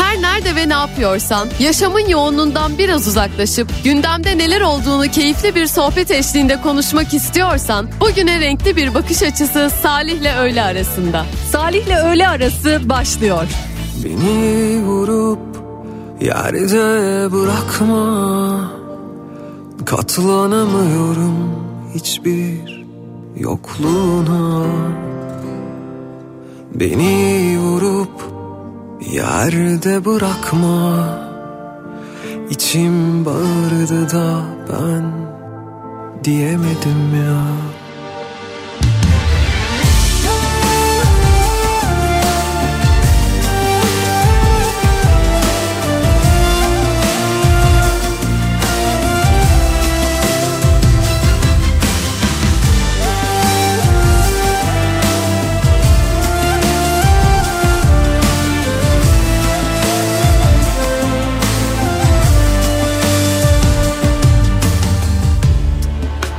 Her nerede ve ne yapıyorsan yaşamın yoğunluğundan biraz uzaklaşıp gündemde neler olduğunu keyifli bir sohbet eşliğinde konuşmak istiyorsan bugüne renkli bir bakış açısı Salih'le öğle arasında. Salih'le öğle arası başlıyor. Beni vurup yerde bırakma Katlanamıyorum hiçbir yokluğuna Beni vurup yerde bırakma. İçim bağırdı da ben diyemedim ya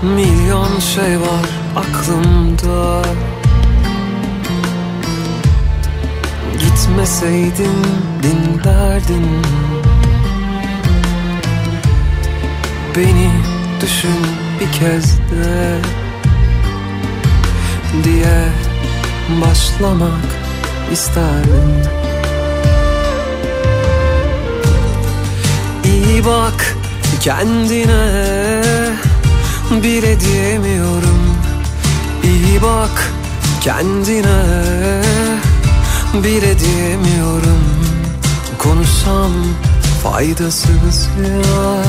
Milyon şey var aklımda. Gitmeseydin dinlerdin Beni düşün bir kez de. Diye başlamak isterdim. İyi bak kendine bile diyemiyorum. İyi bak kendine. Bile diyemiyorum. Konuşsam faydasız ya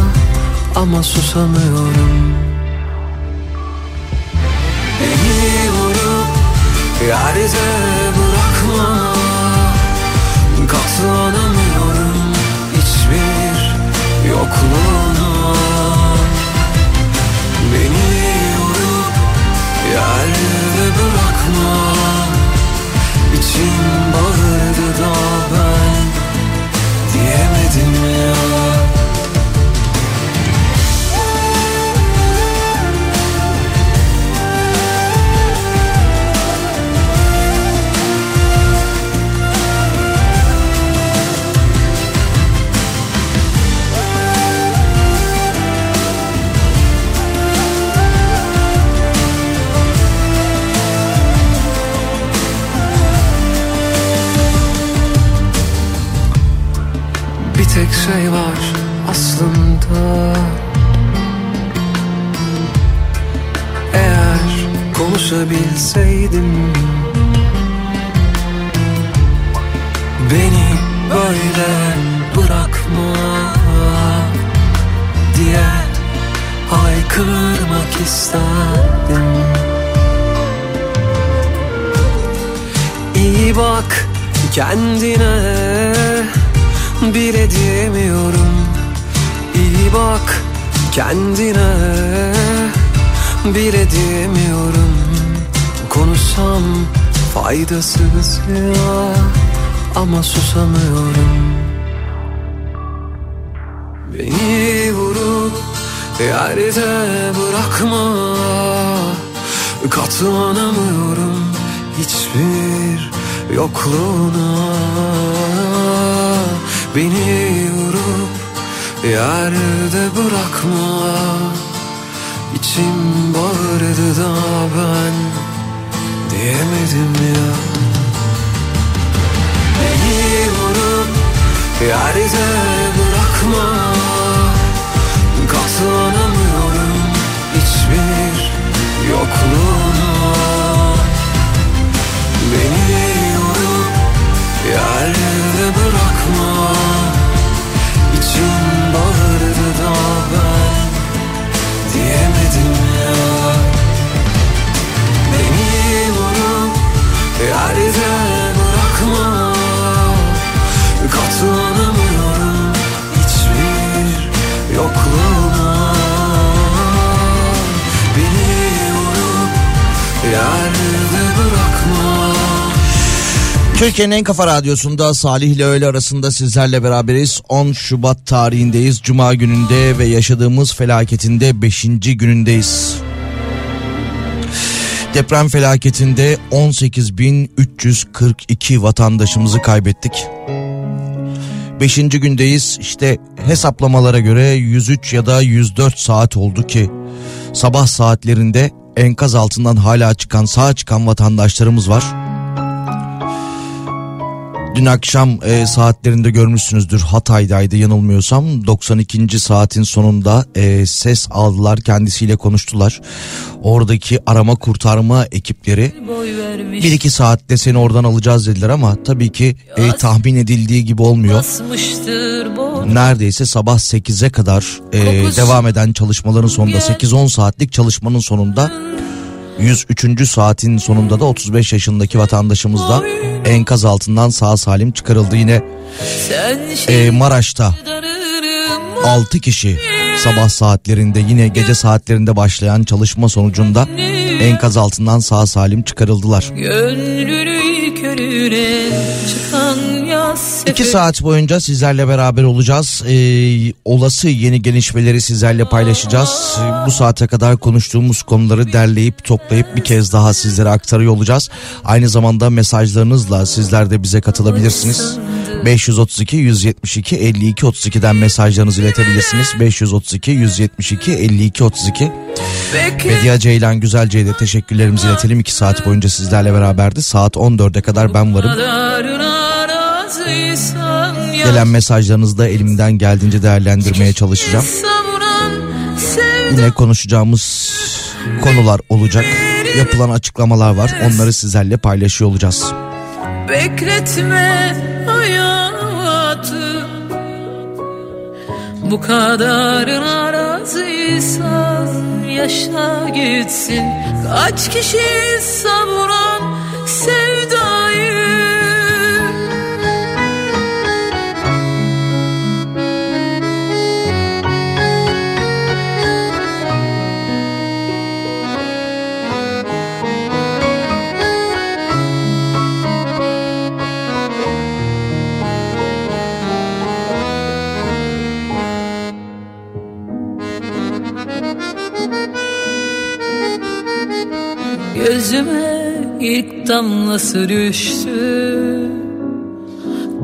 ama susamıyorum. Beni vurup yerde bırakma. Katlanamıyorum. Hiçbir yokluğuna bağırdı tek şey var aslında. Eğer konuşabilseydim Beni böyle bırakma diye haykırmak isterdim. İyi bak kendine bile diyemiyorum. İyi bak kendine. Bile diyemiyorum. Konuşsam faydasız ya ama susamıyorum. Beni vurup yerde bırakma. Katlanamıyorum hiçbir yokluğuna Beni vurup yerde bırakma. İçim bağırdı da ben diyemedim ya. Beni vurup yerde bırakma. Katlanamıyorum hiçbir yokluğuna diyemedim Türkiye'nin en kafa radyosunda Salih ile öğle arasında sizlerle beraberiz. 10 Şubat tarihindeyiz. Cuma gününde ve yaşadığımız felaketinde 5. günündeyiz. Deprem felaketinde 18.342 vatandaşımızı kaybettik. Beşinci gündeyiz işte hesaplamalara göre 103 ya da 104 saat oldu ki sabah saatlerinde enkaz altından hala çıkan sağ çıkan vatandaşlarımız var. Dün akşam e, saatlerinde görmüşsünüzdür Hatay'daydı yanılmıyorsam 92. saatin sonunda e, ses aldılar kendisiyle konuştular. Oradaki arama kurtarma ekipleri bir iki saatte seni oradan alacağız dediler ama tabii ki e, tahmin edildiği gibi olmuyor. Neredeyse sabah 8'e kadar e, devam eden çalışmaların sonunda 8-10 saatlik çalışmanın sonunda 103. saatin sonunda da 35 yaşındaki vatandaşımız da enkaz altından sağ salim çıkarıldı yine e, Maraş'ta 6 kişi sabah saatlerinde yine gece saatlerinde başlayan çalışma sonucunda enkaz altından sağ salim çıkarıldılar. Gönlünü körüne çıkan İki saat boyunca sizlerle beraber olacağız. Ee, olası yeni gelişmeleri sizlerle paylaşacağız. Ee, bu saate kadar konuştuğumuz konuları derleyip toplayıp bir kez daha sizlere aktarıyor olacağız. Aynı zamanda mesajlarınızla sizler de bize katılabilirsiniz. 532 172 52 32'den mesajlarınızı iletebilirsiniz. 532 172 52 32. Bediye Ceylan Güzelce'ye de teşekkürlerimizi iletelim. 2 saat boyunca sizlerle beraberdi. Saat 14'e kadar ben varım. Gelen mesajlarınızı da elimden geldiğince değerlendirmeye çalışacağım. Yine konuşacağımız konular olacak. Yapılan açıklamalar var. Onları sizlerle paylaşıyor olacağız. Bekletme hayatı Bu kadarına razıysan yaşa gitsin Kaç kişi savuran damlası düştü?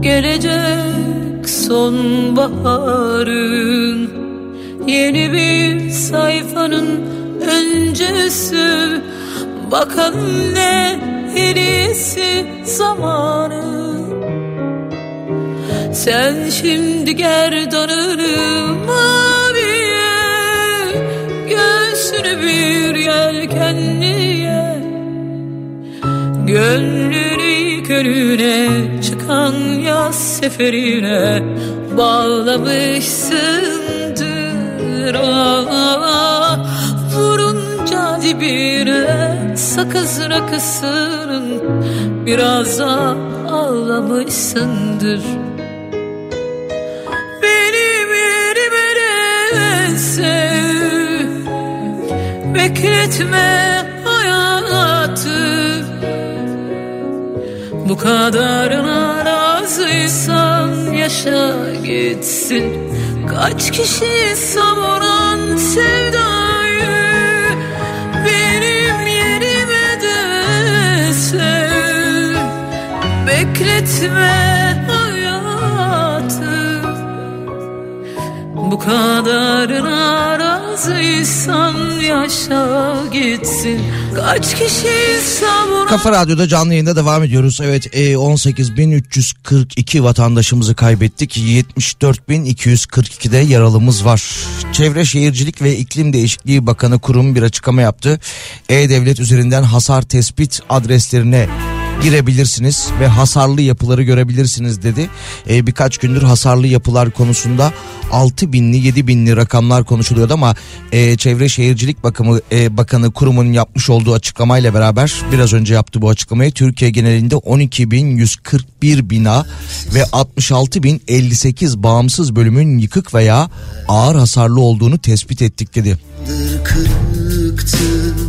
Gelecek sonbaharın Yeni bir sayfanın öncesi. Bakalım ne en iyisi zamanı. Sen şimdi gerdanını Gönlünü körüne çıkan yaz seferine bağlamışsındır. Ah, Vurunca dibine sakız rakısının biraz da ağlamışsındır. Benim yerime sev Bekletme bu kadarına razıysan yaşa gitsin. Kaç kişi savuran sevdayı Benim yerime de sev Bekletme hayatı. Bu kadarına razıysan yaşa gitsin Kaç kişi savuran Kafa Radyo'da canlı yayında devam ediyoruz. Evet e, 18.342 vatandaşımızı kaybettik. 74.242'de yaralımız var. Çevre Şehircilik ve İklim Değişikliği Bakanı kurum bir açıklama yaptı. E-Devlet üzerinden hasar tespit adreslerine girebilirsiniz ve hasarlı yapıları görebilirsiniz dedi. Ee, birkaç gündür hasarlı yapılar konusunda 6 binli 7 binli rakamlar konuşuluyordu ama e, Çevre Şehircilik Bakımı e, Bakanı kurumun yapmış olduğu açıklamayla beraber biraz önce yaptı bu açıklamayı Türkiye genelinde 12.141 bina ve 66.058 bağımsız bölümün yıkık veya ağır hasarlı olduğunu tespit ettik dedi. Kırıktı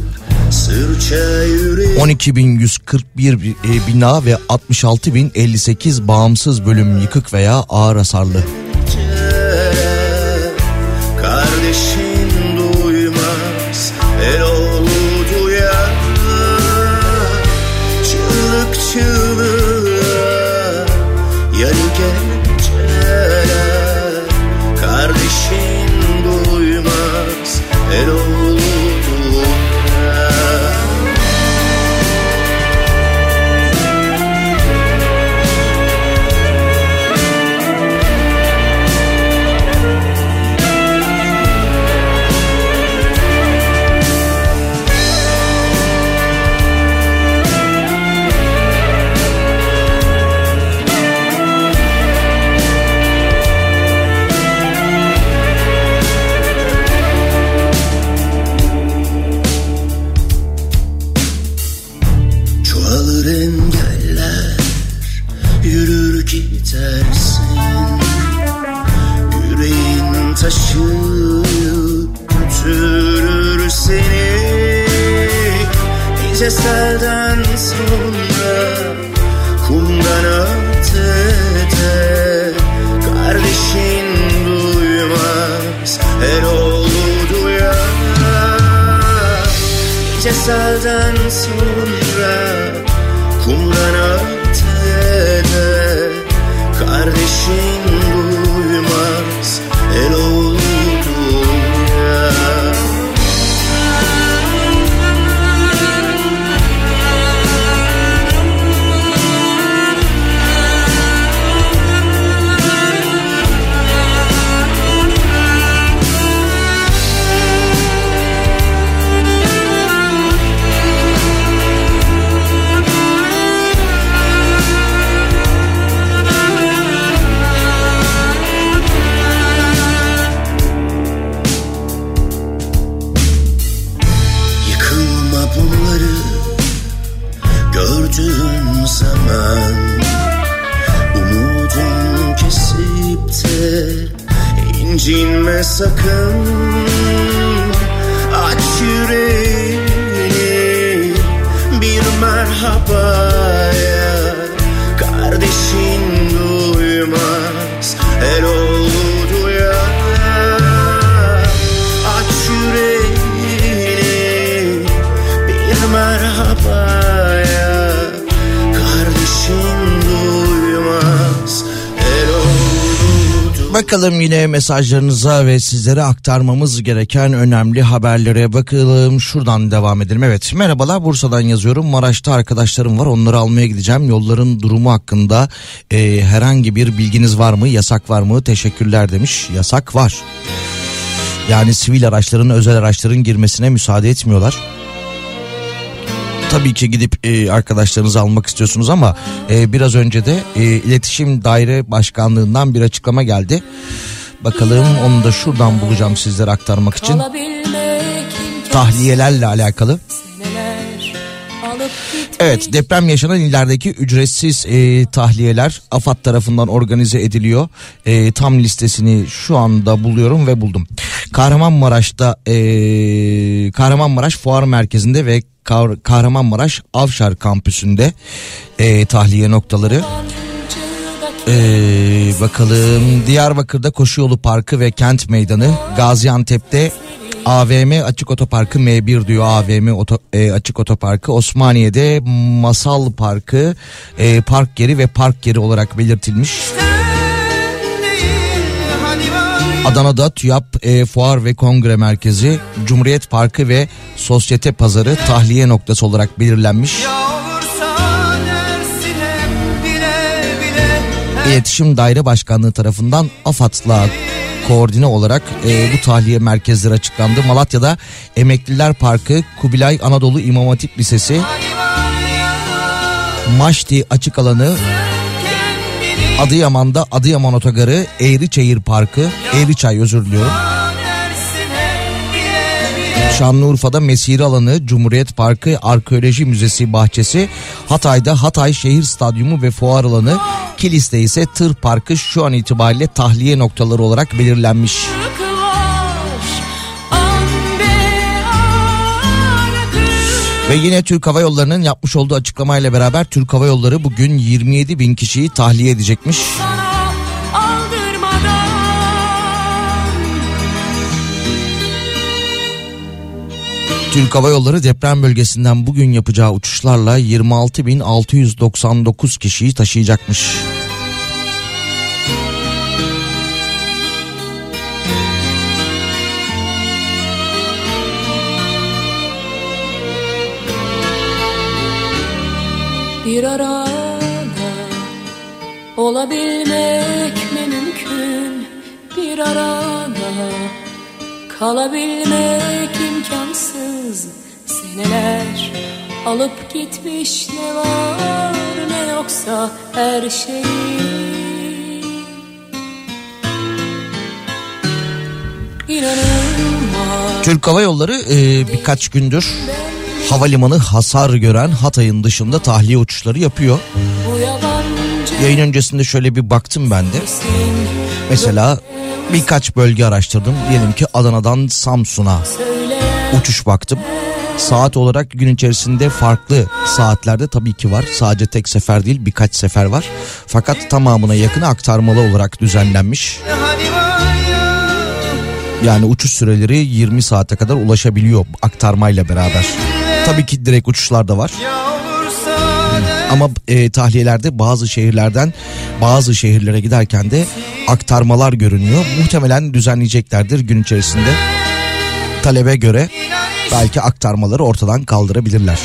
12.141 e, bina ve 66.058 bağımsız bölüm yıkık veya ağır hasarlı. Mesajlarınıza ve sizlere aktarmamız gereken önemli haberlere bakalım. Şuradan devam edelim. Evet merhabalar Bursa'dan yazıyorum. Maraş'ta arkadaşlarım var onları almaya gideceğim. Yolların durumu hakkında e, herhangi bir bilginiz var mı? Yasak var mı? Teşekkürler demiş. Yasak var. Yani sivil araçların özel araçların girmesine müsaade etmiyorlar. Tabii ki gidip e, arkadaşlarınızı almak istiyorsunuz ama e, biraz önce de e, iletişim daire başkanlığından bir açıklama geldi. Bakalım onu da şuradan bulacağım sizlere aktarmak için. Tahliyelerle alakalı. Evet deprem yaşanan illerdeki ücretsiz e, tahliyeler AFAD tarafından organize ediliyor. E, tam listesini şu anda buluyorum ve buldum. Kahramanmaraş'ta e, Kahramanmaraş Fuar Merkezi'nde ve Kahramanmaraş Avşar Kampüsü'nde e, tahliye noktaları. Ee, bakalım Diyarbakır'da Koşu Yolu Parkı ve Kent Meydanı Gaziantep'te AVM Açık Otoparkı M1 diyor AVM oto, e, Açık Otoparkı Osmaniye'de Masal Parkı e, park yeri ve park yeri olarak belirtilmiş. Adana'da TÜYAP e, Fuar ve Kongre Merkezi Cumhuriyet Parkı ve Sosyete Pazarı tahliye noktası olarak belirlenmiş. İletişim Daire Başkanlığı tarafından AFAD'la koordine olarak e, bu tahliye merkezleri açıklandı. Malatya'da Emekliler Parkı, Kubilay Anadolu İmam Hatip Lisesi, Maşti Açık Alanı, Adıyaman'da Adıyaman Otogarı, Eğriçayır Parkı, Eğriçay özür diliyorum. Şanlıurfa'da Mesire Alanı, Cumhuriyet Parkı, Arkeoloji Müzesi bahçesi, Hatay'da Hatay Şehir Stadyumu ve Fuar Alanı, Kilis'te ise Tır Parkı şu an itibariyle tahliye noktaları olarak belirlenmiş. Ve yine Türk Hava Yolları'nın yapmış olduğu açıklamayla beraber Türk Hava Yolları bugün 27 bin kişiyi tahliye edecekmiş. Türk Hava Yolları deprem bölgesinden bugün yapacağı uçuşlarla 26.699 kişiyi taşıyacakmış. Bir arada olabilmek mi mümkün Bir arada kalabilmek anlamsız seneler Alıp gitmiş ne var ne yoksa her şeyi Türk Hava Yolları e, birkaç gündür havalimanı hasar gören Hatay'ın dışında tahliye uçuşları yapıyor. Yayın öncesinde şöyle bir baktım ben de. Mesela birkaç bölge araştırdım. Diyelim ki Adana'dan Samsun'a uçuş baktım. Saat olarak gün içerisinde farklı saatlerde tabii ki var. Sadece tek sefer değil birkaç sefer var. Fakat tamamına yakın aktarmalı olarak düzenlenmiş. Yani uçuş süreleri 20 saate kadar ulaşabiliyor aktarmayla beraber. Tabii ki direkt uçuşlar da var. Ama e, tahliyelerde bazı şehirlerden bazı şehirlere giderken de aktarmalar görünüyor. Muhtemelen düzenleyeceklerdir gün içerisinde talebe göre belki aktarmaları ortadan kaldırabilirler.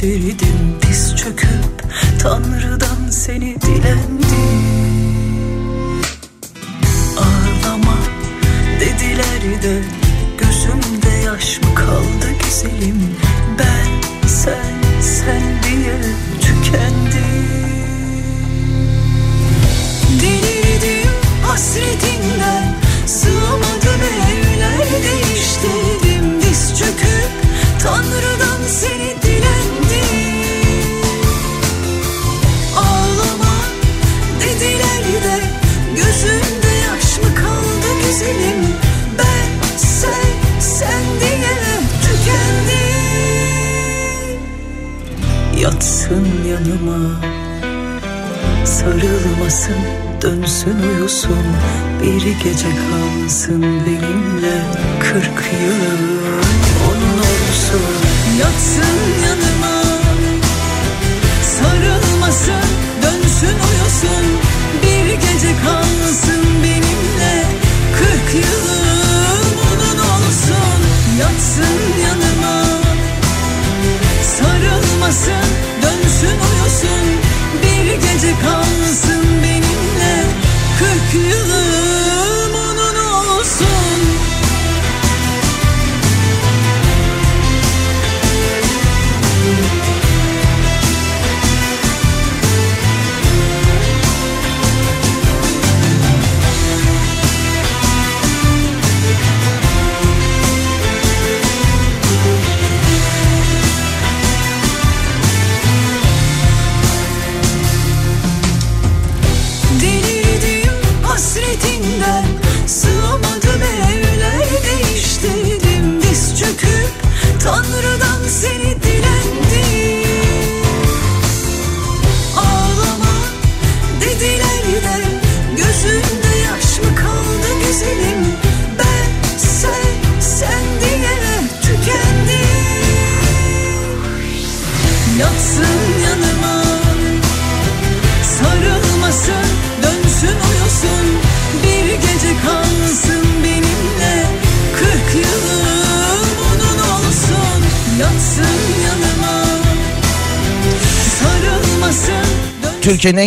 teri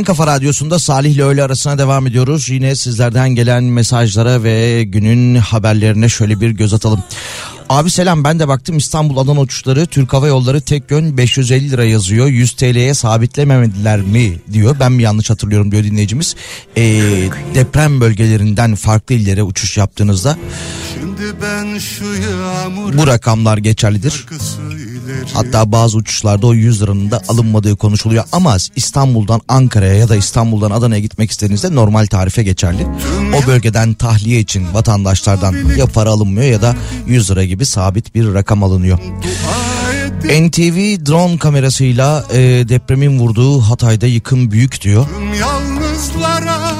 Modern Kafa Radyosu'nda Salih ile öğle arasına devam ediyoruz. Yine sizlerden gelen mesajlara ve günün haberlerine şöyle bir göz atalım. Abi selam ben de baktım İstanbul Adana uçuşları Türk Hava Yolları tek yön 550 lira yazıyor. 100 TL'ye sabitlememediler mi diyor. Ben mi yanlış hatırlıyorum diyor dinleyicimiz. Ee, deprem bölgelerinden farklı illere uçuş yaptığınızda bu rakamlar geçerlidir. Şarkısı. Hatta bazı uçuşlarda o 100 liranın da alınmadığı konuşuluyor. Ama İstanbul'dan Ankara'ya ya da İstanbul'dan Adana'ya gitmek istediğinizde normal tarife geçerli. O bölgeden tahliye için vatandaşlardan ya para alınmıyor ya da 100 lira gibi sabit bir rakam alınıyor. NTV drone kamerasıyla e, depremin vurduğu Hatay'da yıkım büyük diyor.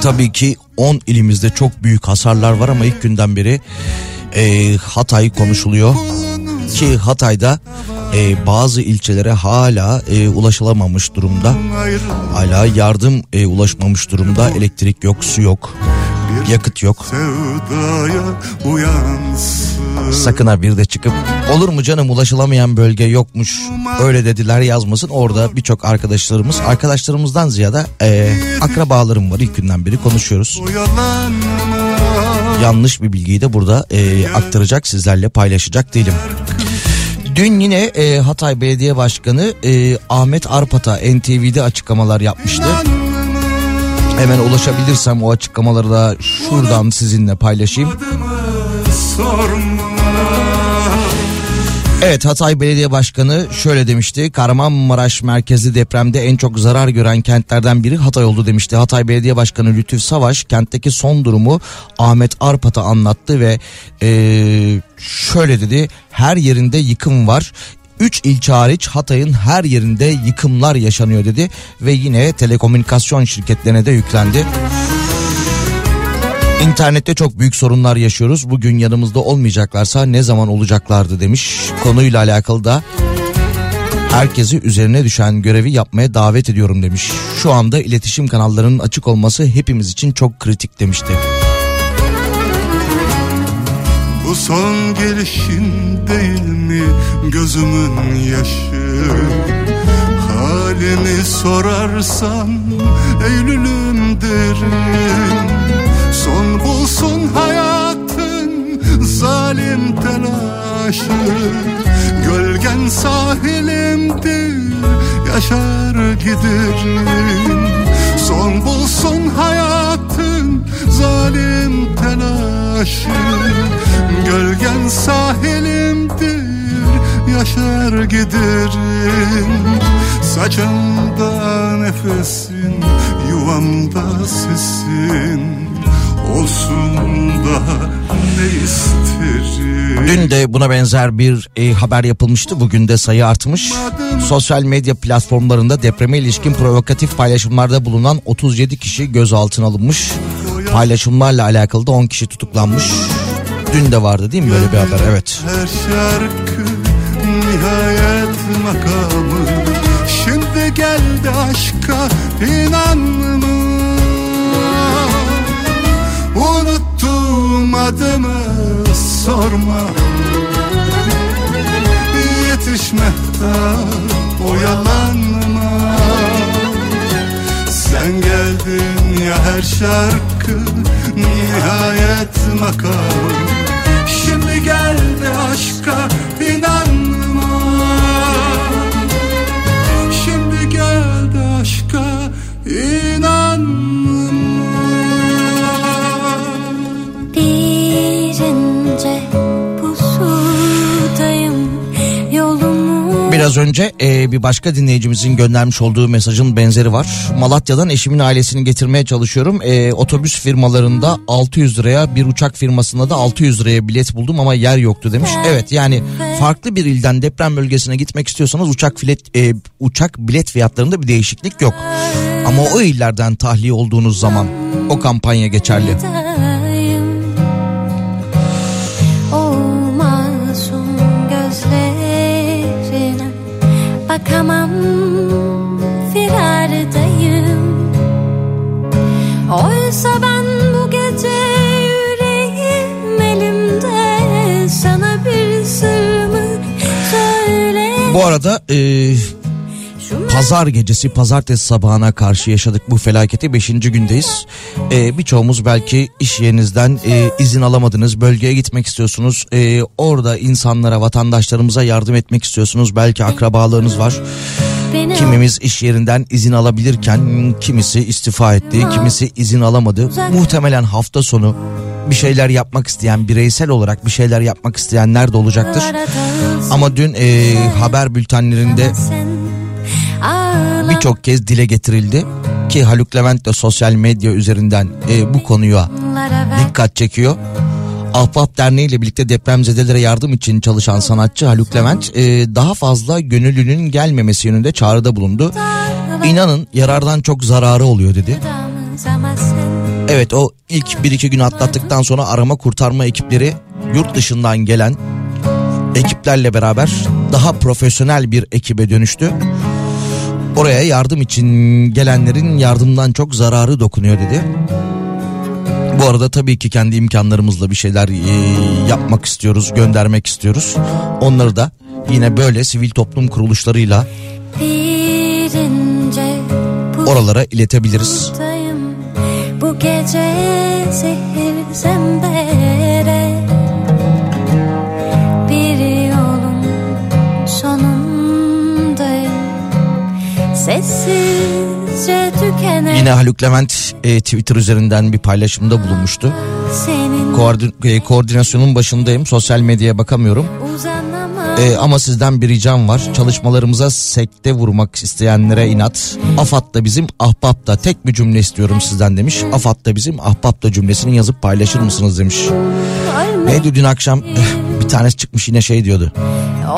Tabii ki 10 ilimizde çok büyük hasarlar var ama ilk günden beri e, Hatay konuşuluyor. Ki Hatay'da e, bazı ilçelere hala e, ulaşılamamış durumda. Hala yardım e, ulaşmamış durumda. Elektrik yok, su yok, yakıt yok. Sakın ha bir de çıkıp olur mu canım ulaşılamayan bölge yokmuş öyle dediler yazmasın. Orada birçok arkadaşlarımız arkadaşlarımızdan ziyade e, akrabalarım var ilk günden beri konuşuyoruz. Oyalanma yanlış bir bilgiyi de burada e, aktaracak sizlerle paylaşacak değilim. Dün yine e, Hatay Belediye Başkanı e, Ahmet Arpat'a NTV'de açıklamalar yapmıştı. Hemen ulaşabilirsem o açıklamaları da şuradan sizinle paylaşayım. sorma Evet Hatay Belediye Başkanı şöyle demişti. Kahramanmaraş merkezli depremde en çok zarar gören kentlerden biri Hatay oldu demişti. Hatay Belediye Başkanı Lütfüf Savaş kentteki son durumu Ahmet Arpat'a anlattı ve eee, şöyle dedi. Her yerinde yıkım var. 3 ilçe hariç Hatay'ın her yerinde yıkımlar yaşanıyor dedi ve yine telekomünikasyon şirketlerine de yüklendi. İnternette çok büyük sorunlar yaşıyoruz. Bugün yanımızda olmayacaklarsa ne zaman olacaklardı demiş. Konuyla alakalı da herkesi üzerine düşen görevi yapmaya davet ediyorum demiş. Şu anda iletişim kanallarının açık olması hepimiz için çok kritik demişti. Bu son gelişin değil mi gözümün yaşı Halimi sorarsan Eylül'üm derim Son bulsun hayatın zalim telaşı Gölgen sahilimdir yaşar giderim. Son bulsun hayatın zalim telaşı Gölgen sahilimdir yaşar giderim. Saçımda nefesin yuvamda sesin Olsun da ne isterim Dün de buna benzer bir e, haber yapılmıştı. Bugün de sayı artmış. Sosyal medya platformlarında depreme ilişkin provokatif paylaşımlarda bulunan 37 kişi gözaltına alınmış. Paylaşımlarla alakalı da 10 kişi tutuklanmış. Dün de vardı değil mi böyle bir haber? Evet. Her şarkı nihayet makamı Şimdi geldi aşka inanma adımı sorma. Yetişmekten oyalanma Sen geldin ya her şarkı nihayet makam. Şimdi geldi aşka inanma Biraz önce e, bir başka dinleyicimizin göndermiş olduğu mesajın benzeri var. Malatya'dan eşimin ailesini getirmeye çalışıyorum. E, otobüs firmalarında 600 liraya bir uçak firmasında da 600 liraya bilet buldum ama yer yoktu demiş. Evet yani farklı bir ilden deprem bölgesine gitmek istiyorsanız uçak bilet e, uçak bilet fiyatlarında bir değişiklik yok. Ama o illerden tahliye olduğunuz zaman o kampanya geçerli. Arada e, pazar gecesi pazartesi sabahına karşı yaşadık bu felaketi 5. gündeyiz. Ee, birçoğumuz belki iş yerinizden e, izin alamadınız bölgeye gitmek istiyorsunuz. Ee, orada insanlara vatandaşlarımıza yardım etmek istiyorsunuz belki akrabalarınız var. Kimimiz iş yerinden izin alabilirken kimisi istifa etti, kimisi izin alamadı. Muhtemelen hafta sonu bir şeyler yapmak isteyen, bireysel olarak bir şeyler yapmak isteyenler de olacaktır. Ama dün e, haber bültenlerinde birçok kez dile getirildi ki Haluk Levent de sosyal medya üzerinden e, bu konuya dikkat çekiyor. Ahbap Derneği ile birlikte depremzedelere yardım için çalışan sanatçı Haluk Levent e, daha fazla gönüllünün gelmemesi yönünde çağrıda bulundu. İnanın yarardan çok zararı oluyor dedi. Evet o ilk bir iki gün atlattıktan sonra arama kurtarma ekipleri yurt dışından gelen ekiplerle beraber daha profesyonel bir ekibe dönüştü. Oraya yardım için gelenlerin yardımdan çok zararı dokunuyor dedi. Bu arada tabii ki kendi imkanlarımızla bir şeyler e, yapmak istiyoruz, göndermek istiyoruz. Onları da yine böyle sivil toplum kuruluşlarıyla oralara iletebiliriz. Bu gece zehir zembere Sessizce tükenen Yine Haluk Levent e, Twitter üzerinden bir paylaşımda bulunmuştu. Koordin- e, koordinasyonun başındayım. Sosyal medyaya bakamıyorum. E, ama sizden bir ricam var. Çalışmalarımıza sekte vurmak isteyenlere inat. AFAD da bizim, ahbap da. Tek bir cümle istiyorum sizden demiş. AFAD da bizim, ahbap da cümlesini yazıp paylaşır mısınız demiş. Neydi dün akşam bir tanesi çıkmış yine şey diyordu.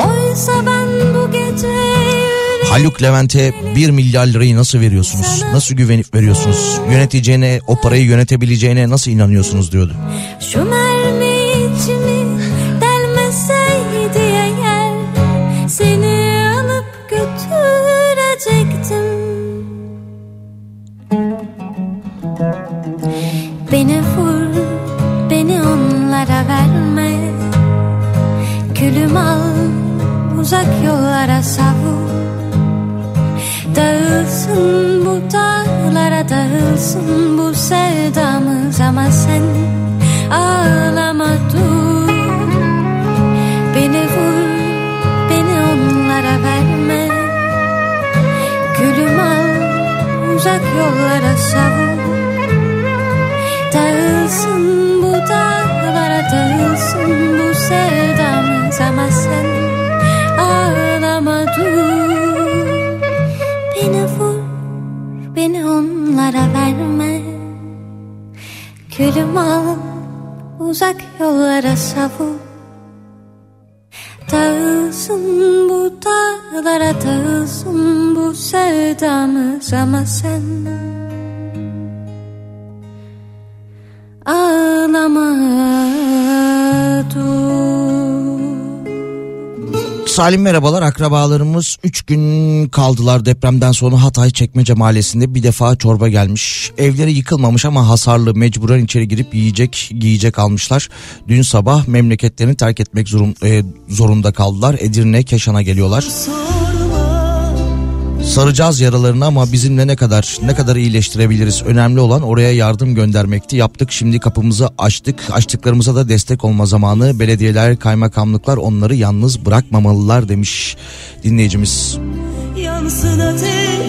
Oysa ben Haluk Levent'e 1 milyar lirayı nasıl veriyorsunuz? Nasıl güvenip veriyorsunuz? Yöneteceğine, o parayı yönetebileceğine nasıl inanıyorsunuz diyordu. Şu mermi içimi delmeseydi eğer Seni alıp götürecektim Beni vur, beni onlara verme Külüm al, uzak yollara savur Dağılsın bu dağlara dağılsın bu sevdamız. Ama sen ağlama dur. Beni vur beni onlara verme. Gülüm al uzak yollara savur Dağılsın bu dağlara dağılsın bu sevdamız. Ama sen onlara verme. Gülüm al, uzak yollara savur Dağılsın bu dağlara dağılsın bu sevdamız ama sen Salim merhabalar akrabalarımız 3 gün kaldılar depremden sonra Hatay Çekmece mahallesinde bir defa çorba gelmiş. Evleri yıkılmamış ama hasarlı mecburen içeri girip yiyecek giyecek almışlar. Dün sabah memleketlerini terk etmek e, zorunda kaldılar. Edirne Keşan'a geliyorlar. Saracağız yaralarını ama bizimle ne kadar ne kadar iyileştirebiliriz? Önemli olan oraya yardım göndermekti. Yaptık şimdi kapımızı açtık. Açtıklarımıza da destek olma zamanı. Belediyeler, kaymakamlıklar onları yalnız bırakmamalılar demiş dinleyicimiz. Yansın ateşler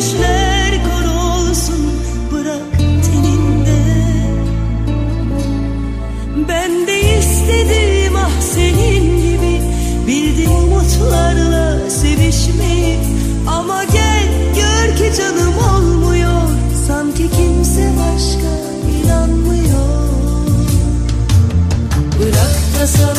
Bırak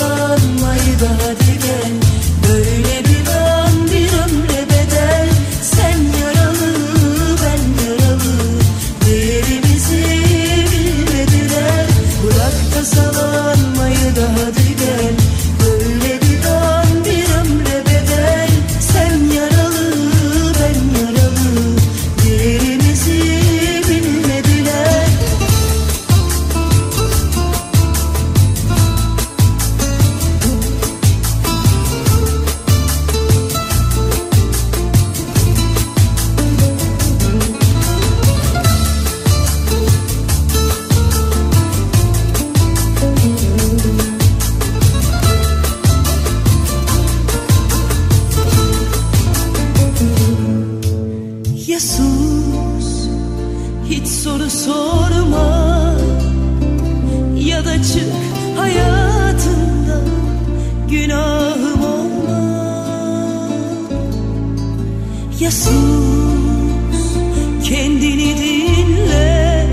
Ya kendini dinle.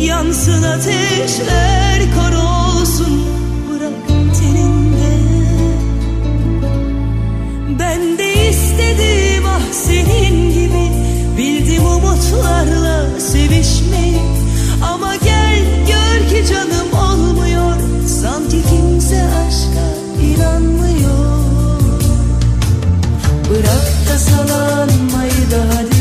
Yansın ateşler kor olsun bırak Ben de istedim ah senin gibi. Bildim umutlarla sevişmeyi Da salanmayı da hadi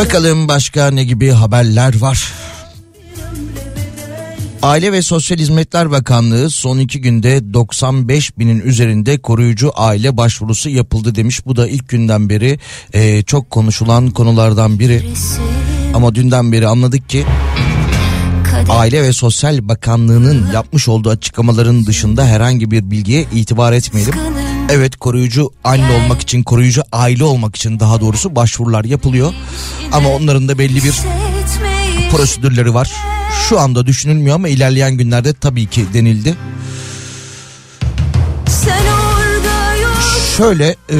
Bakalım başka ne gibi haberler var. Aile ve Sosyal Hizmetler Bakanlığı son iki günde 95 binin üzerinde koruyucu aile başvurusu yapıldı demiş. Bu da ilk günden beri e, çok konuşulan konulardan biri. Ama dünden beri anladık ki Aile ve Sosyal Bakanlığı'nın yapmış olduğu açıklamaların dışında herhangi bir bilgiye itibar etmeyelim. Evet koruyucu anne olmak için, koruyucu aile olmak için daha doğrusu başvurular yapılıyor. Ama onların da belli bir prosedürleri var. Şu anda düşünülmüyor ama ilerleyen günlerde tabii ki denildi. Şöyle e,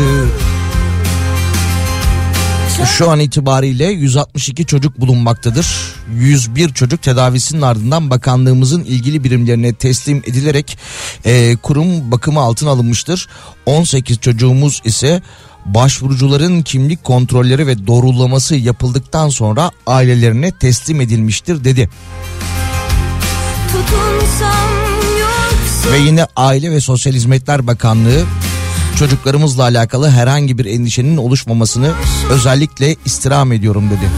şu an itibariyle 162 çocuk bulunmaktadır. 101 çocuk tedavisinin ardından bakanlığımızın ilgili birimlerine teslim edilerek e, kurum bakımı altına alınmıştır. 18 çocuğumuz ise başvurucuların kimlik kontrolleri ve doğrulaması yapıldıktan sonra ailelerine teslim edilmiştir dedi. Ve yine Aile ve Sosyal Hizmetler Bakanlığı çocuklarımızla alakalı herhangi bir endişenin oluşmamasını özellikle istirham ediyorum dedi.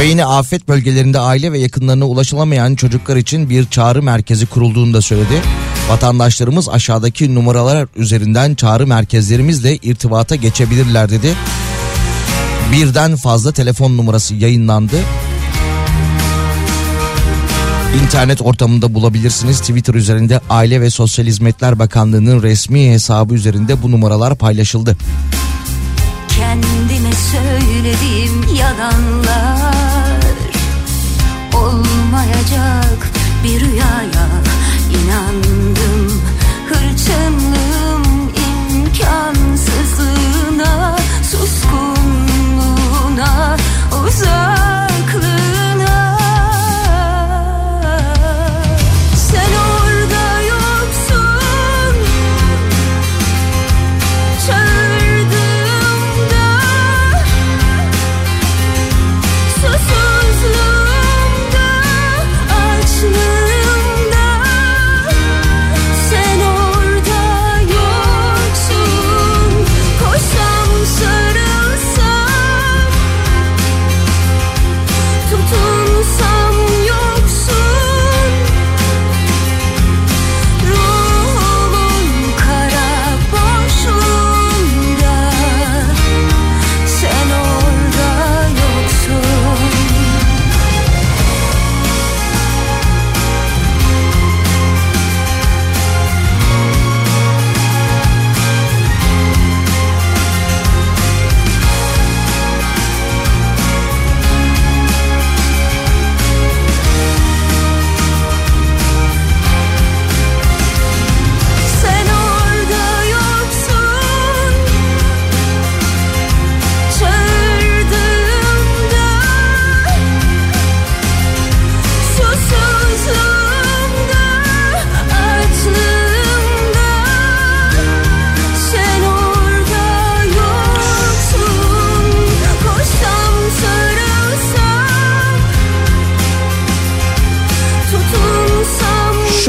Ve yine afet bölgelerinde aile ve yakınlarına ulaşılamayan çocuklar için bir çağrı merkezi kurulduğunu da söyledi. Vatandaşlarımız aşağıdaki numaralar üzerinden çağrı merkezlerimizle irtibata geçebilirler dedi. Birden fazla telefon numarası yayınlandı. İnternet ortamında bulabilirsiniz. Twitter üzerinde Aile ve Sosyal Hizmetler Bakanlığı'nın resmi hesabı üzerinde bu numaralar paylaşıldı. Kendime söylediğim yalanlar Olmayacak bir rüyaya inandım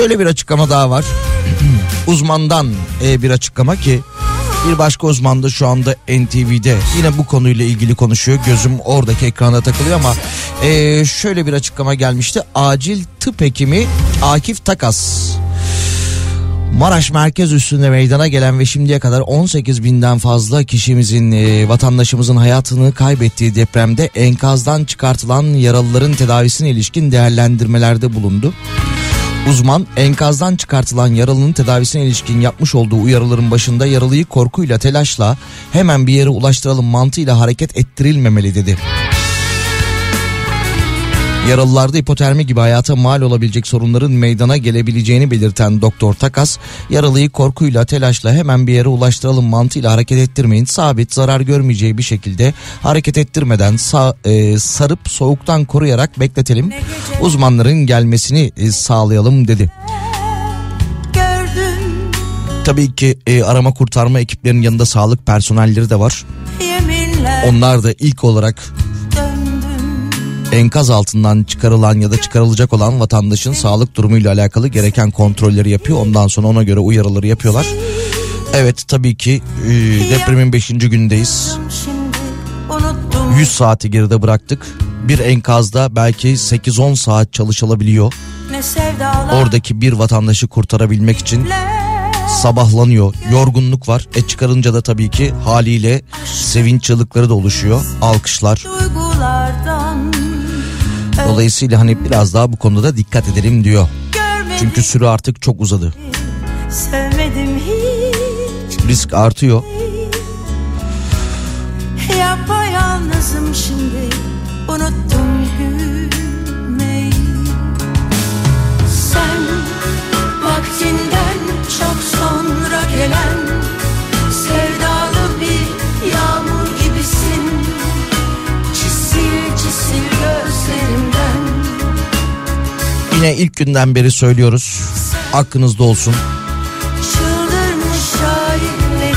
Şöyle bir açıklama daha var. Uzmandan e, bir açıklama ki Bir başka uzman da şu anda NTV'de yine bu konuyla ilgili konuşuyor. Gözüm oradaki ekranda takılıyor ama e, şöyle bir açıklama gelmişti. Acil tıp hekimi Akif Takas. Maraş merkez üstünde meydana gelen ve şimdiye kadar 18 binden fazla kişimizin e, vatandaşımızın hayatını kaybettiği depremde enkazdan çıkartılan yaralıların tedavisine ilişkin değerlendirmelerde bulundu. Uzman enkazdan çıkartılan yaralının tedavisine ilişkin yapmış olduğu uyarıların başında yaralıyı korkuyla telaşla hemen bir yere ulaştıralım mantığıyla hareket ettirilmemeli dedi. Yaralılarda hipotermi gibi hayata mal olabilecek sorunların meydana gelebileceğini belirten Doktor Takas, yaralıyı korkuyla telaşla hemen bir yere ulaştıralım mantığıyla hareket ettirmeyin. Sabit zarar görmeyeceği bir şekilde hareket ettirmeden sa- e, sarıp soğuktan koruyarak bekletelim. Uzmanların gelmesini e, sağlayalım dedi. Tabii ki e, arama kurtarma ekiplerinin yanında sağlık personelleri de var. yeminler Onlar da ilk olarak enkaz altından çıkarılan ya da çıkarılacak olan vatandaşın sağlık durumuyla alakalı gereken kontrolleri yapıyor. Ondan sonra ona göre uyarıları yapıyorlar. Evet tabii ki e, depremin 5. gündeyiz. Şimdi unuttum 100 saati geride bıraktık. Bir enkazda belki 8-10 saat çalışılabiliyor. Oradaki bir vatandaşı kurtarabilmek için sabahlanıyor. Yorgunluk var. E çıkarınca da tabii ki haliyle sevinç çığlıkları da oluşuyor. Alkışlar. duygulardan Dolayısıyla hani biraz daha bu konuda dikkat edelim diyor. Çünkü süre artık çok uzadı. sevmedim hiç Risk artıyor. Yapayalnızım şimdi unuttum gülmeyi Sen vaktinden çok sonra gelen Yine ilk günden beri söylüyoruz. Aklınızda olsun.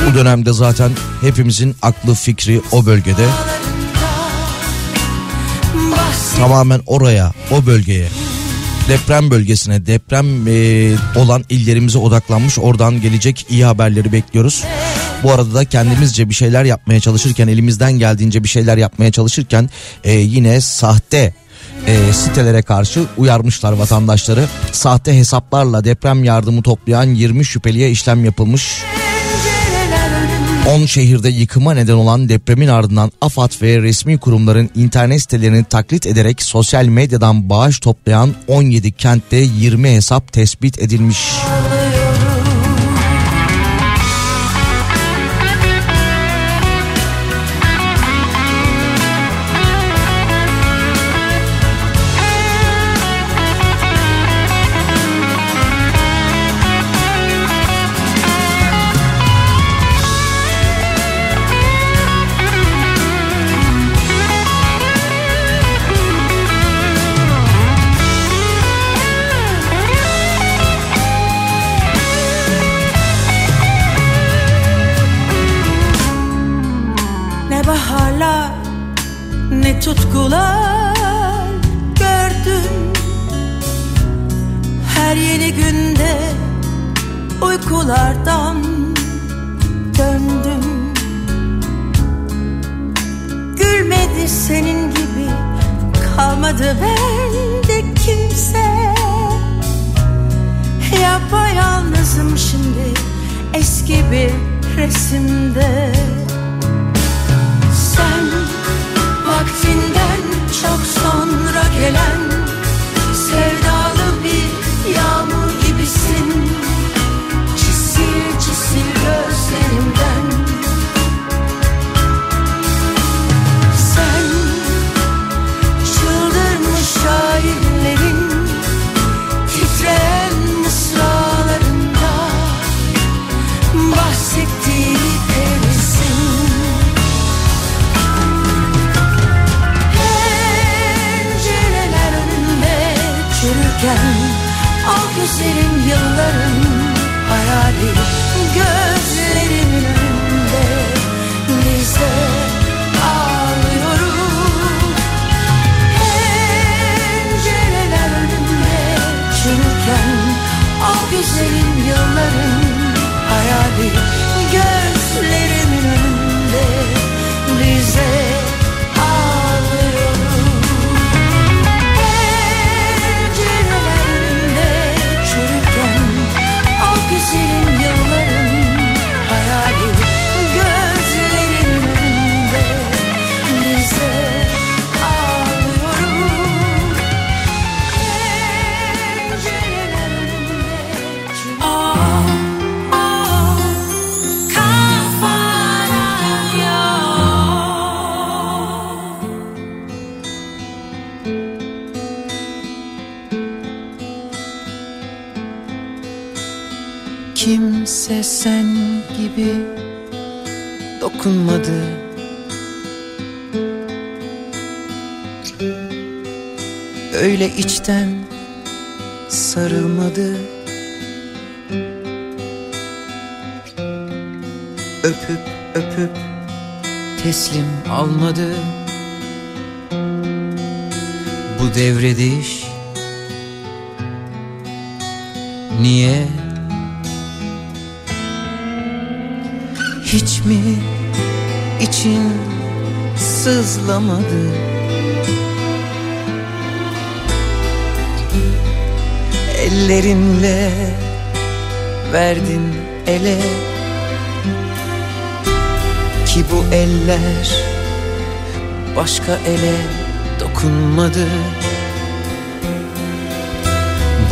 Bu dönemde zaten hepimizin aklı fikri o bölgede. Tamamen oraya, o bölgeye. Deprem bölgesine, deprem e, olan illerimize odaklanmış. Oradan gelecek iyi haberleri bekliyoruz. Bu arada da kendimizce bir şeyler yapmaya çalışırken, elimizden geldiğince bir şeyler yapmaya çalışırken e, yine sahte e, sitelere karşı uyarmışlar vatandaşları. Sahte hesaplarla deprem yardımı toplayan 20 şüpheliye işlem yapılmış. pencereler önümde 10 şehirde yıkıma neden olan depremin ardından AFAD ve resmi kurumların internet sitelerini taklit ederek sosyal medyadan bağış toplayan 17 kentte 20 hesap tespit edilmiş. Ne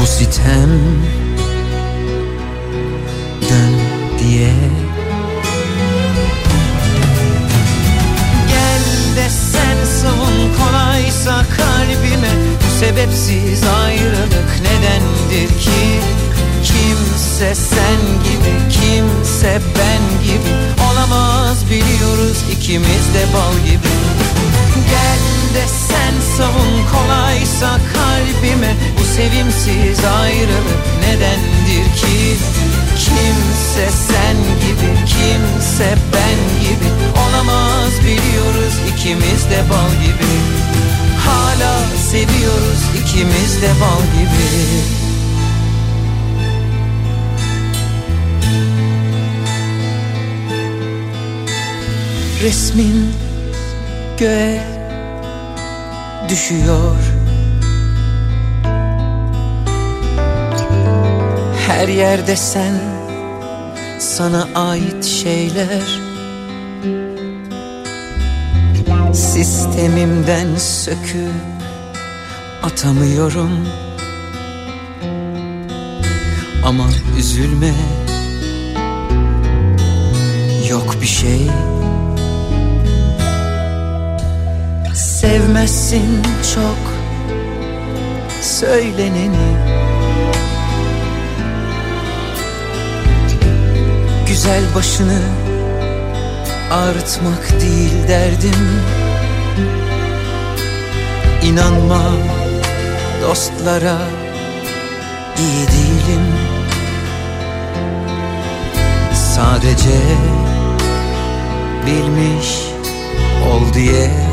sitem dön diye. Gel de sen savun kolaysa kalbime Bu sebepsiz ayrılık nedendir ki? Kimse sen gibi kimse ben gibi Olamaz biliyoruz ikimiz de bal gibi. Gel de sen savun kolaysa kalbime Bu sevimsiz ayrılık nedendir ki? Kimse sen gibi kimse ben gibi Olamaz biliyoruz ikimiz de bal gibi. Hala seviyoruz ikimiz de bal gibi. Resmin göğe düşüyor. Her yerde sen sana ait şeyler. Sistemimden söküp atamıyorum. Ama üzülme Yok bir şey Sevmezsin çok söyleneni. Güzel başını ağrıtmak değil derdim. İnanma dostlara iyi değilim. Sadece bilmiş ol diye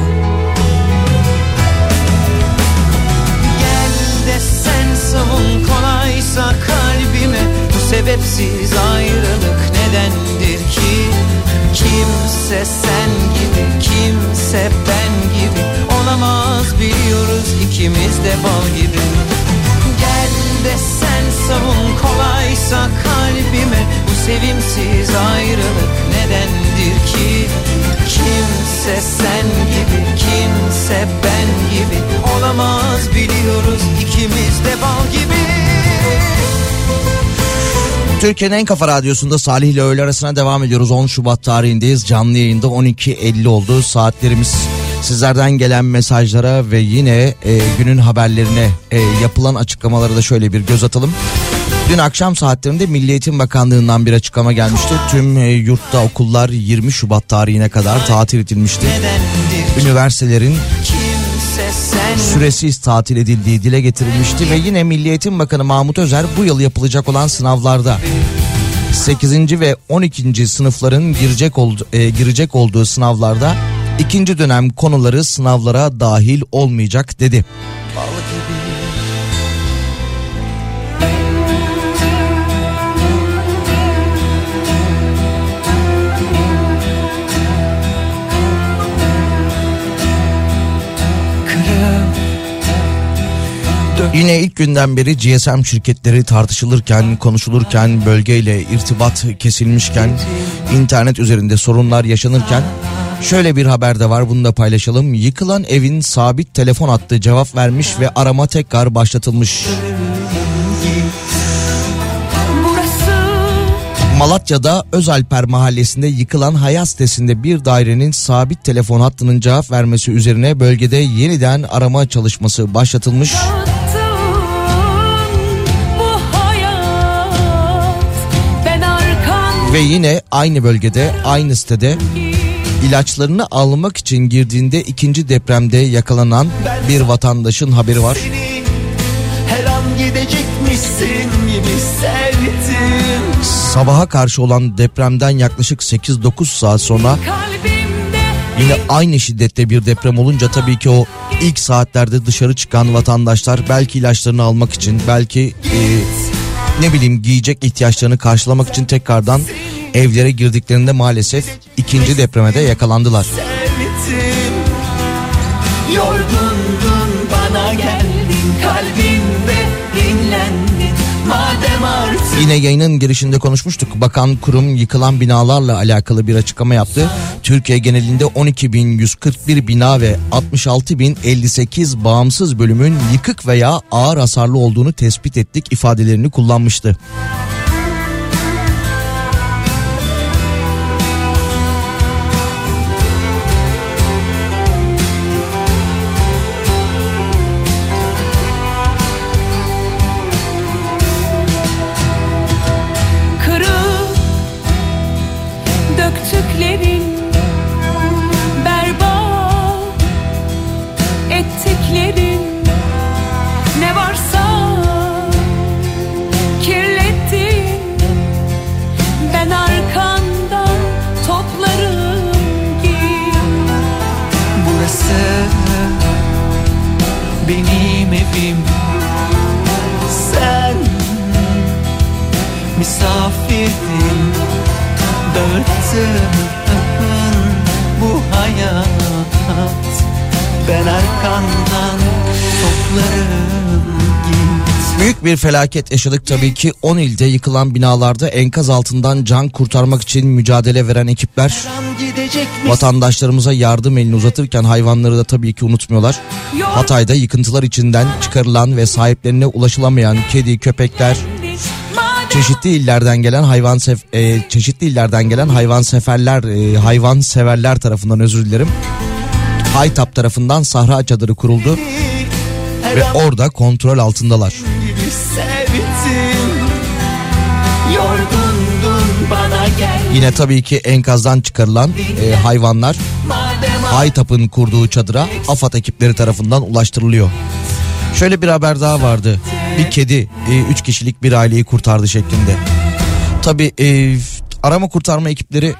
savun kolaysa kalbime Bu sebepsiz ayrılık nedendir ki? Kimse sen gibi kimse ben gibi Olamaz biliyoruz ikimiz de bal gibi. Gel de sen savun kolaysa kalbime Bu sevimsiz ayrılık nedendir ki Kimse sen gibi kimse ben gibi Olamaz biliyoruz ikimiz de bal gibi Türkiye'nin en kafa radyosunda Salih ile öğle arasına devam ediyoruz. 10 Şubat tarihindeyiz. Canlı yayında 12.50 oldu saatlerimiz. Sizlerden gelen mesajlara ve yine e, günün haberlerine e, yapılan açıklamalara da şöyle bir göz atalım. Dün akşam saatlerinde Milli Eğitim Bakanlığı'ndan bir açıklama gelmişti. Tüm e, yurtta okullar 20 Şubat tarihine kadar tatil edilmişti. Üniversitelerin süresiz tatil edildiği dile getirilmişti ve yine Milli Eğitim Bakanı Mahmut Özer bu yıl yapılacak olan sınavlarda 8. ve 12. sınıfların girecek oldu, e, girecek olduğu sınavlarda ikinci dönem konuları sınavlara dahil olmayacak dedi. Yine ilk günden beri GSM şirketleri tartışılırken, konuşulurken, bölgeyle irtibat kesilmişken, internet üzerinde sorunlar yaşanırken şöyle bir haber de var bunu da paylaşalım. Yıkılan evin sabit telefon hattı cevap vermiş ve arama tekrar başlatılmış. Malatya'da Özalper mahallesinde yıkılan Hayat sitesinde bir dairenin sabit telefon hattının cevap vermesi üzerine bölgede yeniden arama çalışması başlatılmış. bu Ve yine aynı bölgede aynı sitede ilaçlarını almak için girdiğinde ikinci depremde yakalanan bir vatandaşın haberi var. Her an gidecekmişsin gibi sevdim Sabaha karşı olan depremden yaklaşık 8-9 saat sonra yine aynı şiddette bir deprem olunca tabii ki o ilk saatlerde dışarı çıkan vatandaşlar belki ilaçlarını almak için belki e, ne bileyim giyecek ihtiyaçlarını karşılamak için tekrardan evlere girdiklerinde maalesef ikinci depreme de yakalandılar. sevdim Yorgundun Yine yayının girişinde konuşmuştuk. Bakan kurum yıkılan binalarla alakalı bir açıklama yaptı. Türkiye genelinde 12.141 bina ve 66.058 bağımsız bölümün yıkık veya ağır hasarlı olduğunu tespit ettik ifadelerini kullanmıştı. Büyük bir felaket yaşadık tabii ki 10 ilde yıkılan binalarda enkaz altından can kurtarmak için mücadele veren ekipler vatandaşlarımıza yardım elini uzatırken hayvanları da tabii ki unutmuyorlar. Hatay'da yıkıntılar içinden çıkarılan ve sahiplerine ulaşılamayan kedi, köpekler, çeşitli illerden gelen hayvan sef e, çeşitli illerden gelen hayvan seferler e, hayvan severler tarafından özür dilerim. Haytap tarafından sahra çadırı kuruldu ve orada kontrol altındalar. Yine tabii ki enkazdan çıkarılan e, hayvanlar Haytap'ın kurduğu çadıra AFAD ekipleri tarafından ulaştırılıyor. Şöyle bir haber daha vardı. Bir kedi 3 kişilik bir aileyi kurtardı şeklinde. Tabii e, arama kurtarma ekipleri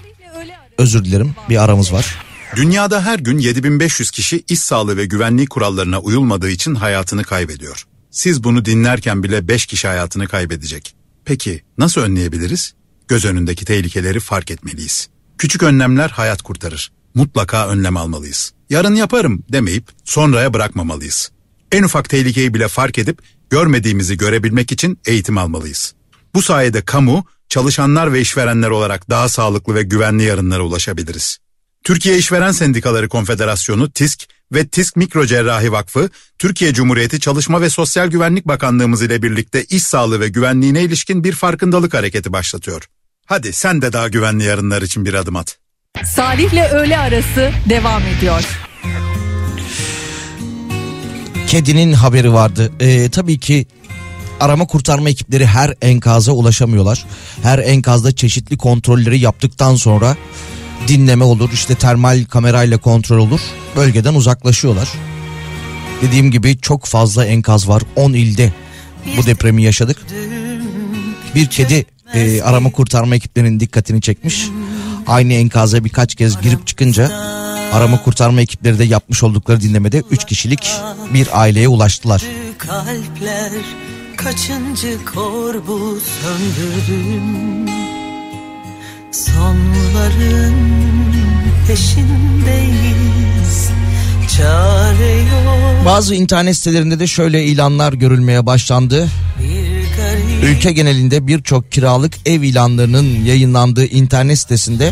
özür dilerim bir aramız var. Dünyada her gün 7500 kişi iş sağlığı ve güvenliği kurallarına uyulmadığı için hayatını kaybediyor. Siz bunu dinlerken bile 5 kişi hayatını kaybedecek. Peki nasıl önleyebiliriz? Göz önündeki tehlikeleri fark etmeliyiz. Küçük önlemler hayat kurtarır. Mutlaka önlem almalıyız. Yarın yaparım demeyip sonraya bırakmamalıyız. En ufak tehlikeyi bile fark edip görmediğimizi görebilmek için eğitim almalıyız. Bu sayede kamu, çalışanlar ve işverenler olarak daha sağlıklı ve güvenli yarınlara ulaşabiliriz. Türkiye İşveren Sendikaları Konfederasyonu TİSK ve TİSK Mikrocerrahi Vakfı, Türkiye Cumhuriyeti Çalışma ve Sosyal Güvenlik Bakanlığımız ile birlikte iş sağlığı ve güvenliğine ilişkin bir farkındalık hareketi başlatıyor. Hadi sen de daha güvenli yarınlar için bir adım at. Salih'le öğle arası devam ediyor. Kedinin haberi vardı. Ee, tabii ki arama kurtarma ekipleri her enkaza ulaşamıyorlar. Her enkazda çeşitli kontrolleri yaptıktan sonra dinleme olur. işte termal kamerayla kontrol olur. Bölgeden uzaklaşıyorlar. Dediğim gibi çok fazla enkaz var. 10 ilde bu depremi yaşadık. Bir kedi e, arama kurtarma ekiplerinin dikkatini çekmiş. Aynı enkaza birkaç kez girip çıkınca arama kurtarma ekipleri de yapmış oldukları dinlemede 3 kişilik bir aileye ulaştılar. kalpler kaçıncı korbu söndürdün Sonların peşindeyiz Çare yok Bazı internet sitelerinde de şöyle ilanlar görülmeye başlandı. Ülke genelinde birçok kiralık ev ilanlarının yayınlandığı internet sitesinde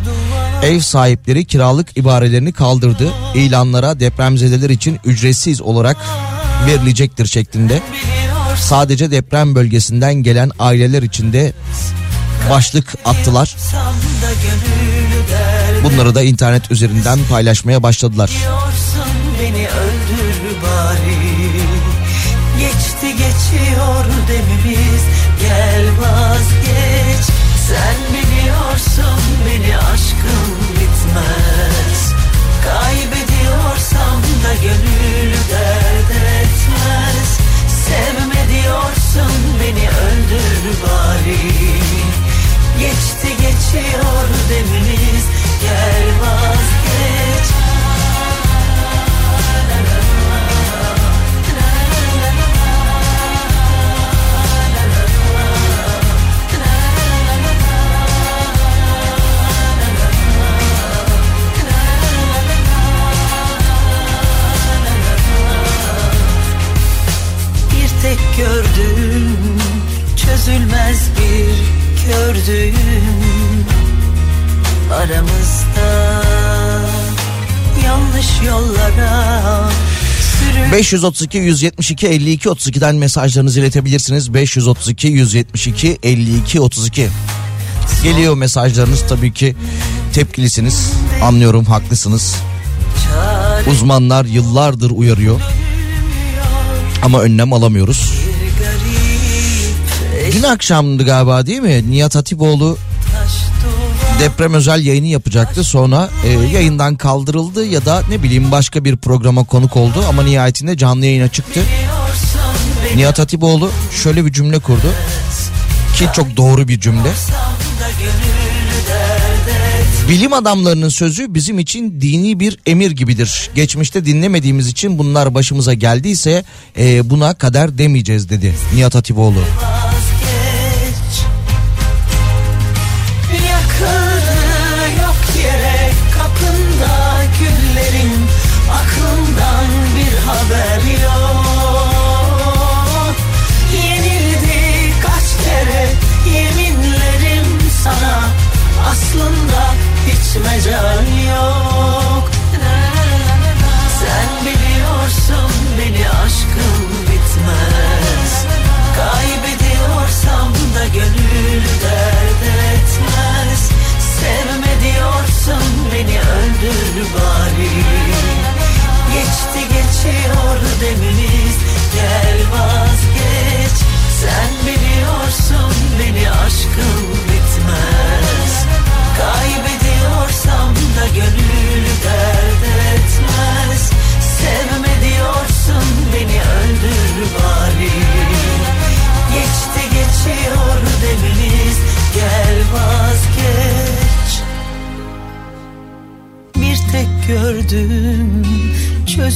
ev sahipleri kiralık ibarelerini kaldırdı. İlanlara depremzedeler için ücretsiz olarak verilecektir şeklinde. Sadece deprem bölgesinden gelen aileler için de başlık attılar. Bunları da internet üzerinden paylaşmaya başladılar. Geçti geçiyor demimiz Gel vazgeç Sen gördüğüm çözülmez bir kördüğüm aramızda yanlış yollara sürü 532 172 52 32'den mesajlarınızı iletebilirsiniz. 532 172 52 32. Geliyor mesajlarınız tabii ki tepkilisiniz. Anlıyorum haklısınız. Uzmanlar yıllardır uyarıyor ama önlem alamıyoruz. Dün akşamdı galiba değil mi? Nihat Hatipoğlu deprem özel yayını yapacaktı. Sonra e, yayından kaldırıldı ya da ne bileyim başka bir programa konuk oldu ama nihayetinde canlı yayına çıktı. Nihat Hatipoğlu şöyle bir cümle kurdu ki çok doğru bir cümle. Bilim adamlarının sözü bizim için dini bir emir gibidir. Geçmişte dinlemediğimiz için bunlar başımıza geldiyse e, buna kader demeyeceğiz dedi Nihat Hatipoğlu. vazgeç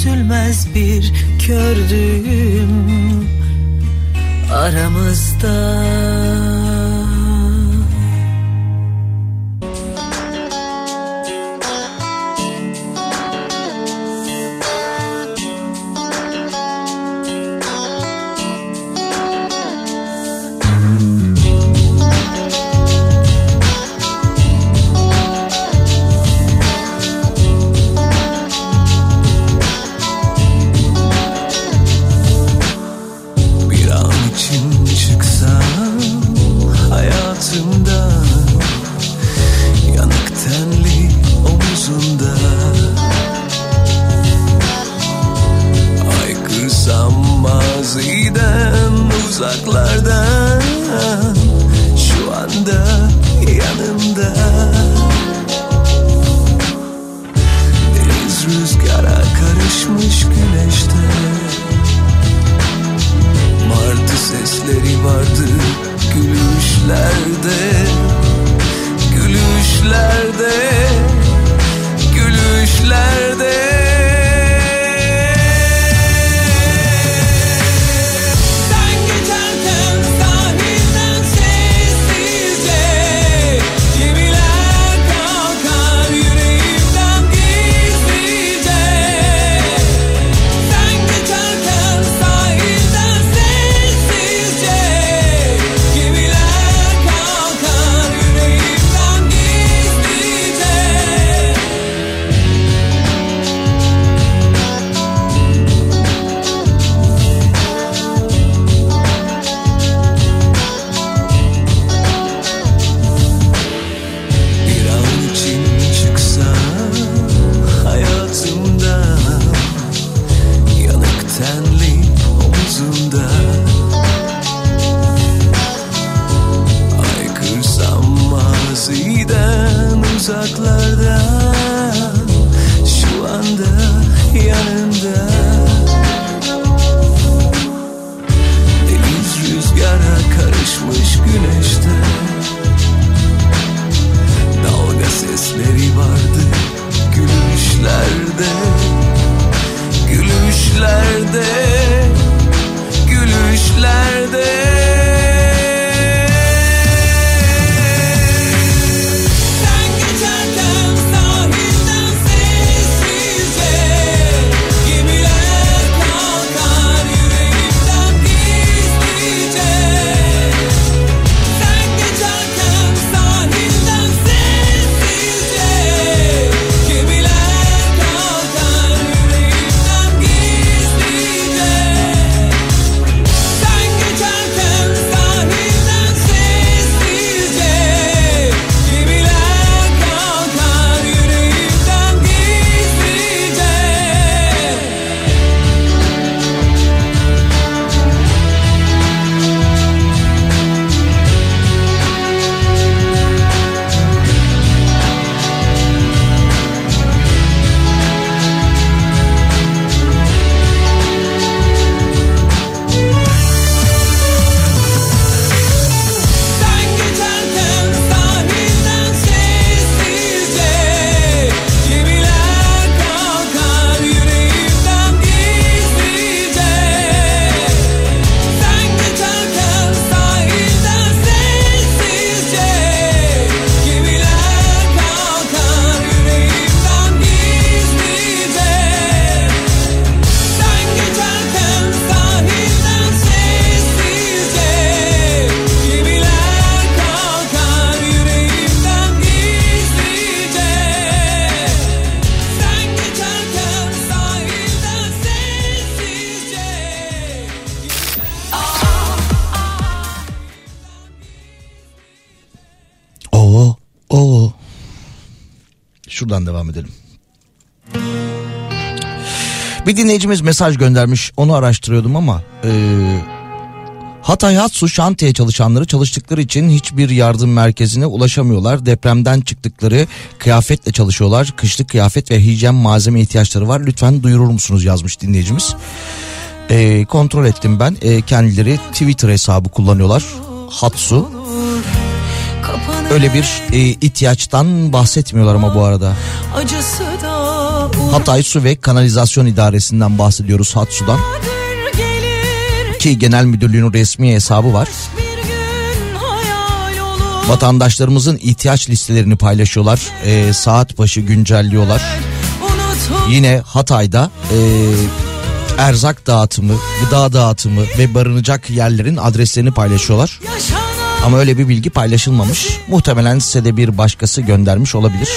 çözülmez bir kördüğüm aramızda gülüşlerde yanında. Deniz rüzgara karışmış güneşte. Dalga sesleri vardı gülüşlerde. Gülüşlerde. Dinleyicimiz mesaj göndermiş. Onu araştırıyordum ama e, Hatay Hatsu şantiye çalışanları çalıştıkları için hiçbir yardım merkezine ulaşamıyorlar. Depremden çıktıkları kıyafetle çalışıyorlar. Kışlık kıyafet ve hijyen malzeme ihtiyaçları var. Lütfen duyurur musunuz yazmış dinleyicimiz. E, kontrol ettim ben. E, kendileri Twitter hesabı kullanıyorlar. Hatsu. Öyle bir e, ihtiyaçtan bahsetmiyorlar ama bu arada. Acısı da Hatay Su ve Kanalizasyon İdaresi'nden bahsediyoruz Hatsu'dan. Ki genel müdürlüğünün resmi hesabı var. Vatandaşlarımızın ihtiyaç listelerini paylaşıyorlar. E, saat başı güncelliyorlar. Yine Hatay'da e, erzak dağıtımı, gıda dağıtımı ve barınacak yerlerin adreslerini paylaşıyorlar. Ama öyle bir bilgi paylaşılmamış. Muhtemelen size de bir başkası göndermiş olabilir.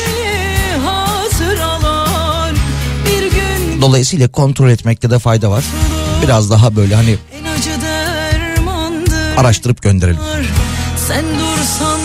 Dolayısıyla kontrol etmekte de fayda var. Biraz daha böyle hani araştırıp gönderelim. Sen dursan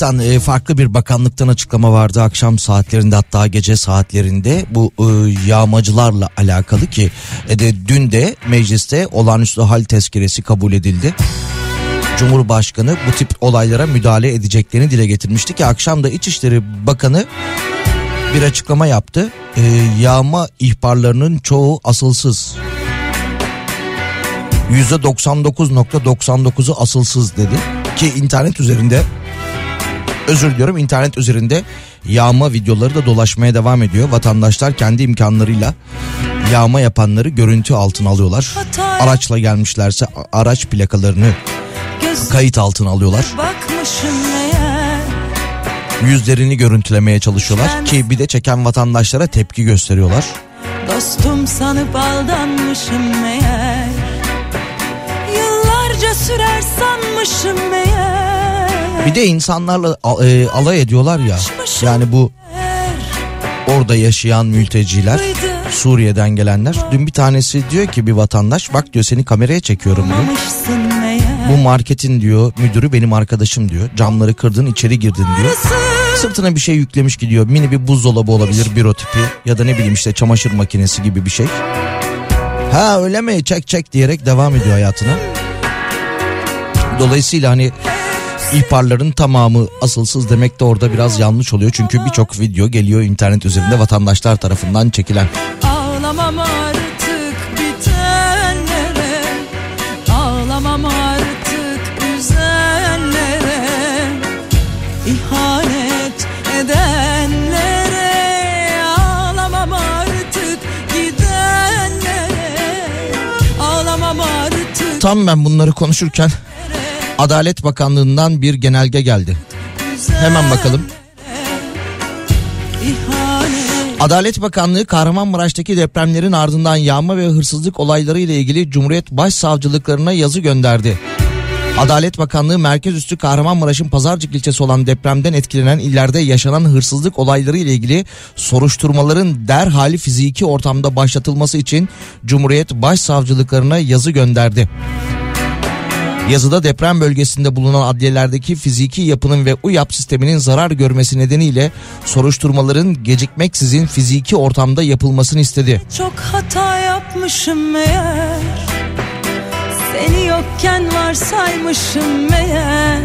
bakanlıktan e, farklı bir bakanlıktan açıklama vardı akşam saatlerinde hatta gece saatlerinde bu e, yağmacılarla alakalı ki e, de dün de mecliste olağanüstü hal tezkeresi kabul edildi. Cumhurbaşkanı bu tip olaylara müdahale edeceklerini dile getirmişti ki akşam da İçişleri Bakanı bir açıklama yaptı. E, yağma ihbarlarının çoğu asılsız. %99.99'u asılsız dedi ki internet üzerinde özür diliyorum internet üzerinde yağma videoları da dolaşmaya devam ediyor. Vatandaşlar kendi imkanlarıyla yağma yapanları görüntü altına alıyorlar. Araçla gelmişlerse araç plakalarını kayıt altına alıyorlar. Yüzlerini görüntülemeye çalışıyorlar ki bir de çeken vatandaşlara tepki gösteriyorlar. Dostum sanıp aldanmışım meğer Yıllarca sürer sanmışım meğer Bir de insanlarla e, alay ediyorlar ya. Yani bu orada yaşayan mülteciler Suriye'den gelenler. Dün bir tanesi diyor ki bir vatandaş bak diyor seni kameraya çekiyorum diyor. Bu marketin diyor müdürü benim arkadaşım diyor. Camları kırdın içeri girdin diyor. Sırtına bir şey yüklemiş gidiyor. Mini bir buzdolabı olabilir büro tipi ya da ne bileyim işte çamaşır makinesi gibi bir şey. Ha öyle mi çek çek diyerek devam ediyor hayatına. Dolayısıyla hani ihbarların tamamı asılsız demek de orada biraz yanlış oluyor. Çünkü birçok video geliyor internet üzerinde vatandaşlar tarafından çekilen. Ağlamam artık bitenlere Ağlamam artık üzenlere İhanet edenlere Ağlamam artık gidenlere Ağlamam artık Tam ben bunları konuşurken Adalet Bakanlığı'ndan bir genelge geldi. Hemen bakalım. Adalet Bakanlığı Kahramanmaraş'taki depremlerin ardından yağma ve hırsızlık olayları ile ilgili Cumhuriyet Başsavcılıklarına yazı gönderdi. Adalet Bakanlığı merkez üstü Kahramanmaraş'ın Pazarcık ilçesi olan depremden etkilenen illerde yaşanan hırsızlık olayları ile ilgili soruşturmaların derhal fiziki ortamda başlatılması için Cumhuriyet Başsavcılıklarına yazı gönderdi. Yazıda deprem bölgesinde bulunan adliyelerdeki fiziki yapının ve UYAP sisteminin zarar görmesi nedeniyle soruşturmaların gecikmeksizin fiziki ortamda yapılmasını istedi. Çok hata yapmışım meğer. Seni yokken varsaymışım meğer.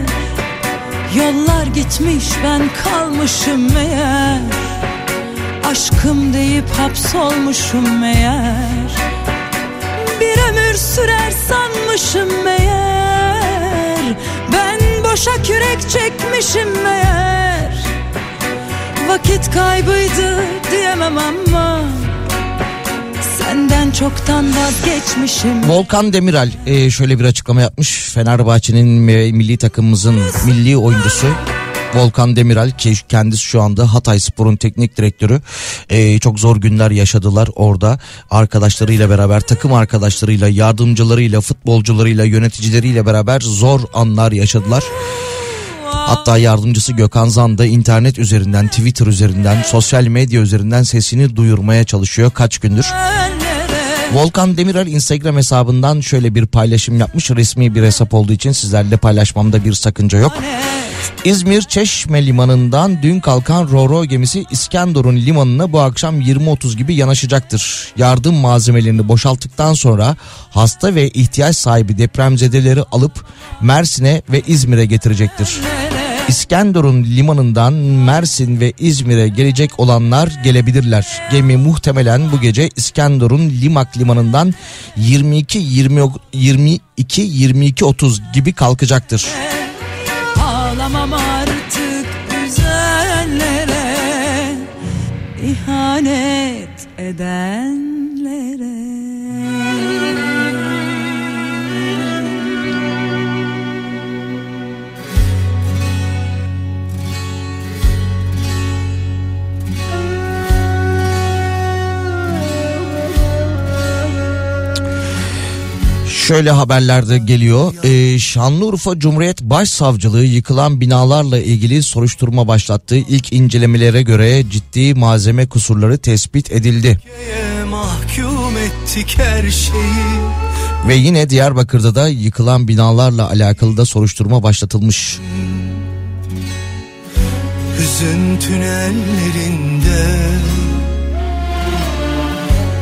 Yollar gitmiş ben kalmışım meğer. Aşkım deyip hapsolmuşum meğer. Bir ömür sürer sanmışım meğer boşa kürek çekmişim meğer. Vakit kaybıydı diyemem ama Senden çoktan vazgeçmişim. Volkan Demirel e, şöyle bir açıklama yapmış. Fenerbahçe'nin milli takımımızın milli oyuncusu Volkan Demirel ki kendisi şu anda Hatay Spor'un teknik direktörü E, çok zor günler yaşadılar orada arkadaşlarıyla beraber takım arkadaşlarıyla yardımcılarıyla futbolcularıyla yöneticileriyle beraber zor anlar yaşadılar. Hatta yardımcısı Gökhan Zan da internet üzerinden, Twitter üzerinden, sosyal medya üzerinden sesini duyurmaya çalışıyor kaç gündür. Volkan Demirel Instagram hesabından şöyle bir paylaşım yapmış. Resmi bir hesap olduğu için sizlerle paylaşmamda bir sakınca yok. İzmir Çeşme limanından dün kalkan Roro gemisi İskenderun limanına bu akşam 20.30 gibi yanaşacaktır. Yardım malzemelerini boşalttıktan sonra hasta ve ihtiyaç sahibi depremzedeleri alıp Mersin'e ve İzmir'e getirecektir. İskenderun limanından Mersin ve İzmir'e gelecek olanlar gelebilirler. Gemi muhtemelen bu gece İskenderun Limak limanından 22 20 22 22 30 gibi kalkacaktır. Ağlamam artık üzenlere ihanet edenlere Şöyle haberlerde geliyor. Ee, Şanlıurfa Cumhuriyet Başsavcılığı yıkılan binalarla ilgili soruşturma başlattı. İlk incelemelere göre ciddi malzeme kusurları tespit edildi. Ve yine Diyarbakır'da da yıkılan binalarla alakalı da soruşturma başlatılmış. Hüzün tünellerinde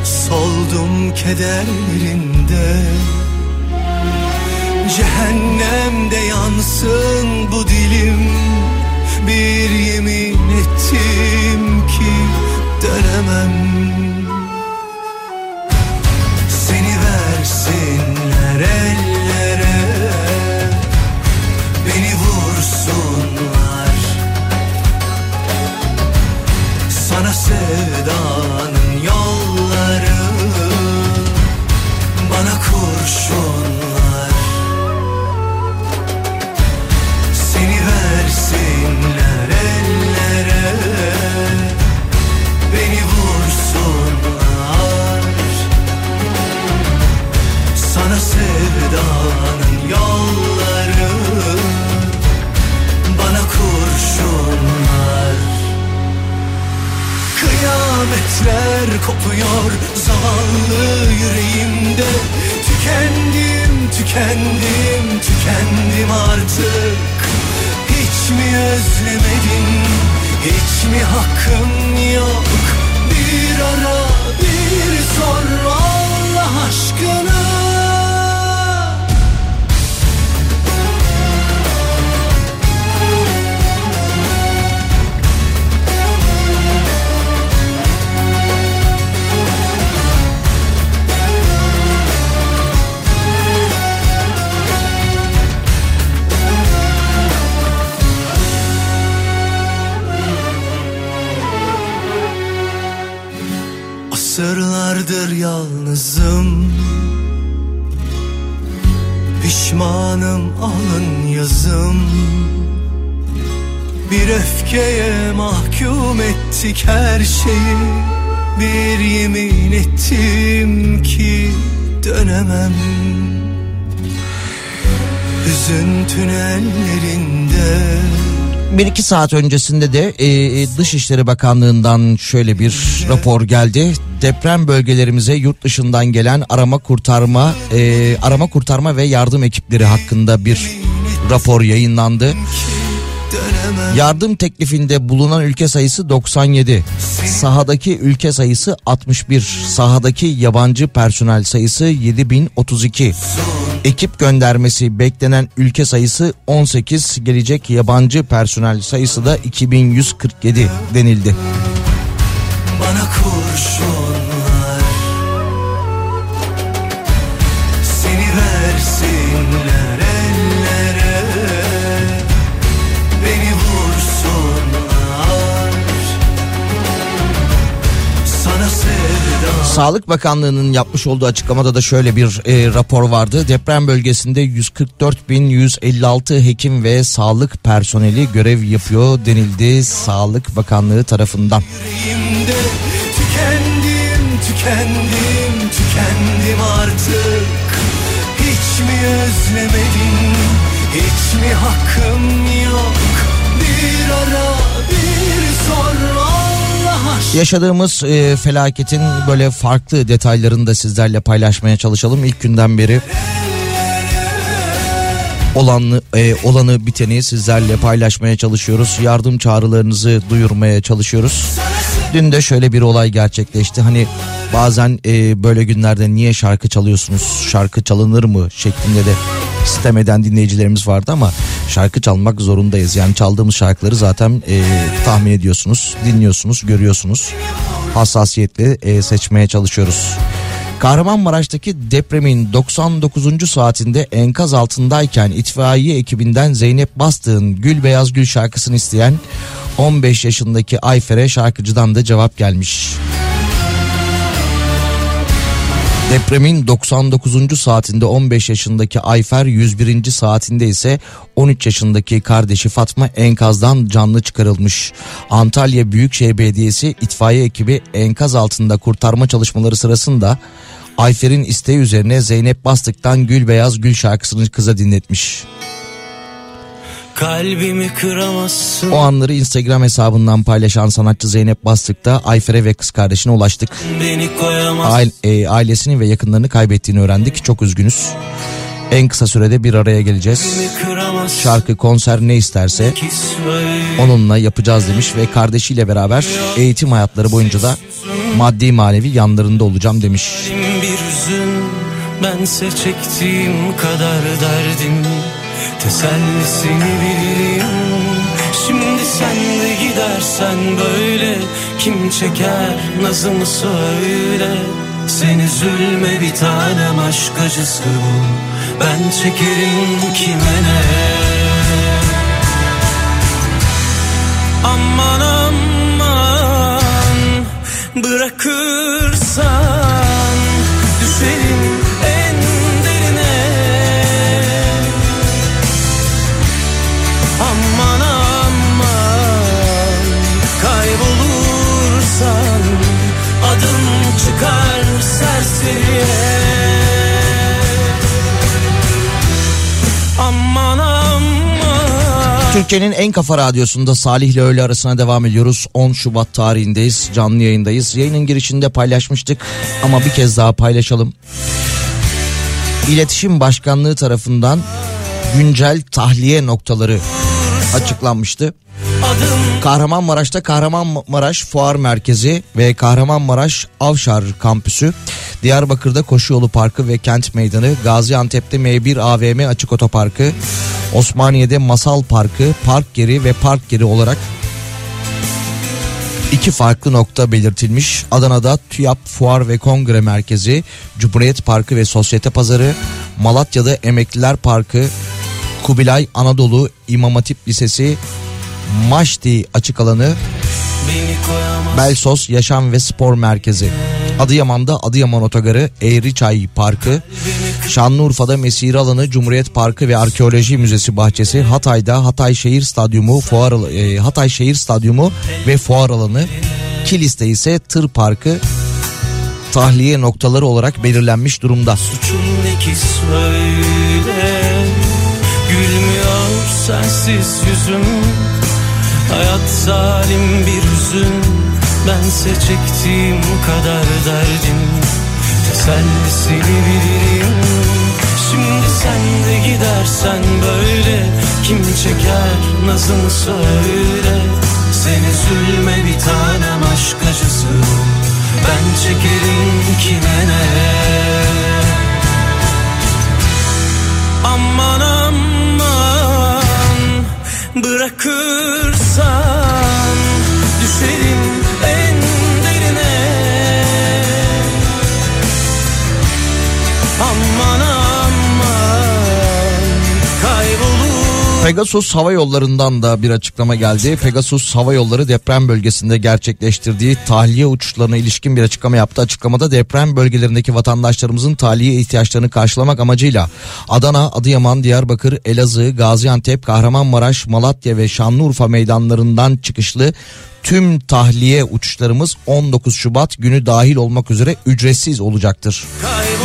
Soldum kederlerinde Cehennemde yansın bu dilim. Bir yemin ettim ki dönemem. Seni versinler ellere. Beni vursunlar. Sana sevdanın yolları. Bana kurşunlar Kıyametler kopuyor zavallı yüreğimde. Tükendim, tükendim, tükendim artık. Hiç mi özlemedin, hiç mi hakkım yok? Bir ara, bir sor Allah aşkına Asırlardır yalnızım. Pişmanım alın yazım. Bir öfkeye mahkum ettik her şeyi. Bir yemin ettim ki dönemem. Hüzün tünellerinde Bir iki saat öncesinde de e, Dışişleri Bakanlığı'ndan şöyle bir rapor geldi. Deprem bölgelerimize yurt dışından gelen arama kurtarma e, arama kurtarma ve yardım ekipleri hakkında bir rapor yayınlandı. Yardım teklifinde bulunan ülke sayısı 97. Sahadaki ülke sayısı 61. Sahadaki yabancı personel sayısı 7032. Ekip göndermesi beklenen ülke sayısı 18. Gelecek yabancı personel sayısı da 2147 denildi. Bana kurşunlar Sağlık Bakanlığı'nın yapmış olduğu açıklamada da şöyle bir e, rapor vardı. Deprem bölgesinde 144.156 hekim ve sağlık personeli görev yapıyor denildi Sağlık Bakanlığı tarafından. yüreğimde Tükendim, tükendim, tükendim artık Hiç mi özlemedin, hiç mi hakkım Yaşadığımız e, felaketin böyle farklı detaylarını da sizlerle paylaşmaya çalışalım. İlk günden beri olanı, e, olanı biteni sizlerle paylaşmaya çalışıyoruz. Yardım çağrılarınızı duyurmaya çalışıyoruz. Dün de şöyle bir olay gerçekleşti. Hani bazen e, böyle günlerde niye şarkı çalıyorsunuz, şarkı çalınır mı şeklinde de Sistem eden dinleyicilerimiz vardı ama şarkı çalmak zorundayız. Yani çaldığımız şarkıları zaten e, tahmin ediyorsunuz, dinliyorsunuz, görüyorsunuz. Hassasiyetle e, seçmeye çalışıyoruz. Kahramanmaraş'taki depremin 99. saatinde enkaz altındayken itfaiye ekibinden Zeynep Bastık'ın Gül Beyaz Gül şarkısını isteyen 15 yaşındaki Ayfer'e şarkıcıdan da cevap gelmiş. Depremin 99. saatinde 15 yaşındaki Ayfer 101. saatinde ise 13 yaşındaki kardeşi Fatma enkazdan canlı çıkarılmış. Antalya Büyükşehir Belediyesi itfaiye ekibi enkaz altında kurtarma çalışmaları sırasında Ayfer'in isteği üzerine Zeynep Bastık'tan Gül Beyaz Gül şarkısını kıza dinletmiş. Kalbimi kıramazsın O anları Instagram hesabından paylaşan sanatçı Zeynep Bastık'ta Ayfer'e ve kız kardeşine ulaştık. Beni Aile, e, ailesini ve yakınlarını kaybettiğini öğrendik. Çok üzgünüz. En kısa sürede bir araya geleceğiz. Şarkı, konser ne isterse onunla yapacağız demiş ve kardeşiyle beraber eğitim hayatları boyunca da maddi manevi yanlarında olacağım demiş. bir hüzün Bense çektiğim kadar derdim Tesellisini bilirim. Şimdi sen de gidersen böyle Kim çeker nazımı söyle. Sen üzülme bir tanem aşk acısı bu. Ben çekerim kime ne. Aman aman Bırakırsan Türkiye'nin en kafa radyosunda Salih ile öğle arasına devam ediyoruz. 10 Şubat tarihindeyiz. Canlı yayındayız. Yayının girişinde paylaşmıştık ama bir kez daha paylaşalım. İletişim Başkanlığı tarafından güncel tahliye noktaları açıklanmıştı. Kahramanmaraş'ta Kahramanmaraş Fuar Merkezi ve Kahramanmaraş Avşar Kampüsü, Diyarbakır'da Koşu Yolu Parkı ve Kent Meydanı, Gaziantep'te M1 AVM Açık Otoparkı, Osmaniye'de Masal Parkı, Park Yeri ve Park Yeri olarak iki farklı nokta belirtilmiş. Adana'da TÜYAP Fuar ve Kongre Merkezi, Cumhuriyet Parkı ve Sosyete Pazarı, Malatya'da Emekliler Parkı, Kubilay Anadolu İmam Hatip Lisesi, Maşti Açık Alanı, Belsos Yaşam ve Spor Merkezi. Adıyaman'da Adıyaman Otogarı, Eğriçay Parkı, Şanlıurfa'da Mesire Alanı, Cumhuriyet Parkı ve Arkeoloji Müzesi bahçesi, Hatay'da Hatay Şehir Stadyumu, Fuar e, Hatay Şehir Stadyumu ve Fuar Alanı, Kilis'te ise Tır Parkı tahliye noktaları olarak belirlenmiş durumda. Suçum ne ki söyle sensiz yüzüm. Hayat zalim bir hüzün. Bense çektiğim kadar derdim. Tesellisini bilirim Şimdi sen de gidersen böyle Kim çeker nazını söyle. Sen üzülme bir tanem aşk acısı. Ben çekerim kime ne. Aman Bırakırsan Pegasus Hava Yolları'ndan da bir açıklama geldi. Pegasus Hava Yolları deprem bölgesinde gerçekleştirdiği tahliye uçuşlarına ilişkin bir açıklama yaptı. Açıklamada deprem bölgelerindeki vatandaşlarımızın tahliye ihtiyaçlarını karşılamak amacıyla Adana, Adıyaman, Diyarbakır, Elazığ, Gaziantep, Kahramanmaraş, Malatya ve Şanlıurfa meydanlarından çıkışlı tüm tahliye uçuşlarımız 19 Şubat günü dahil olmak üzere ücretsiz olacaktır. Kaybolursan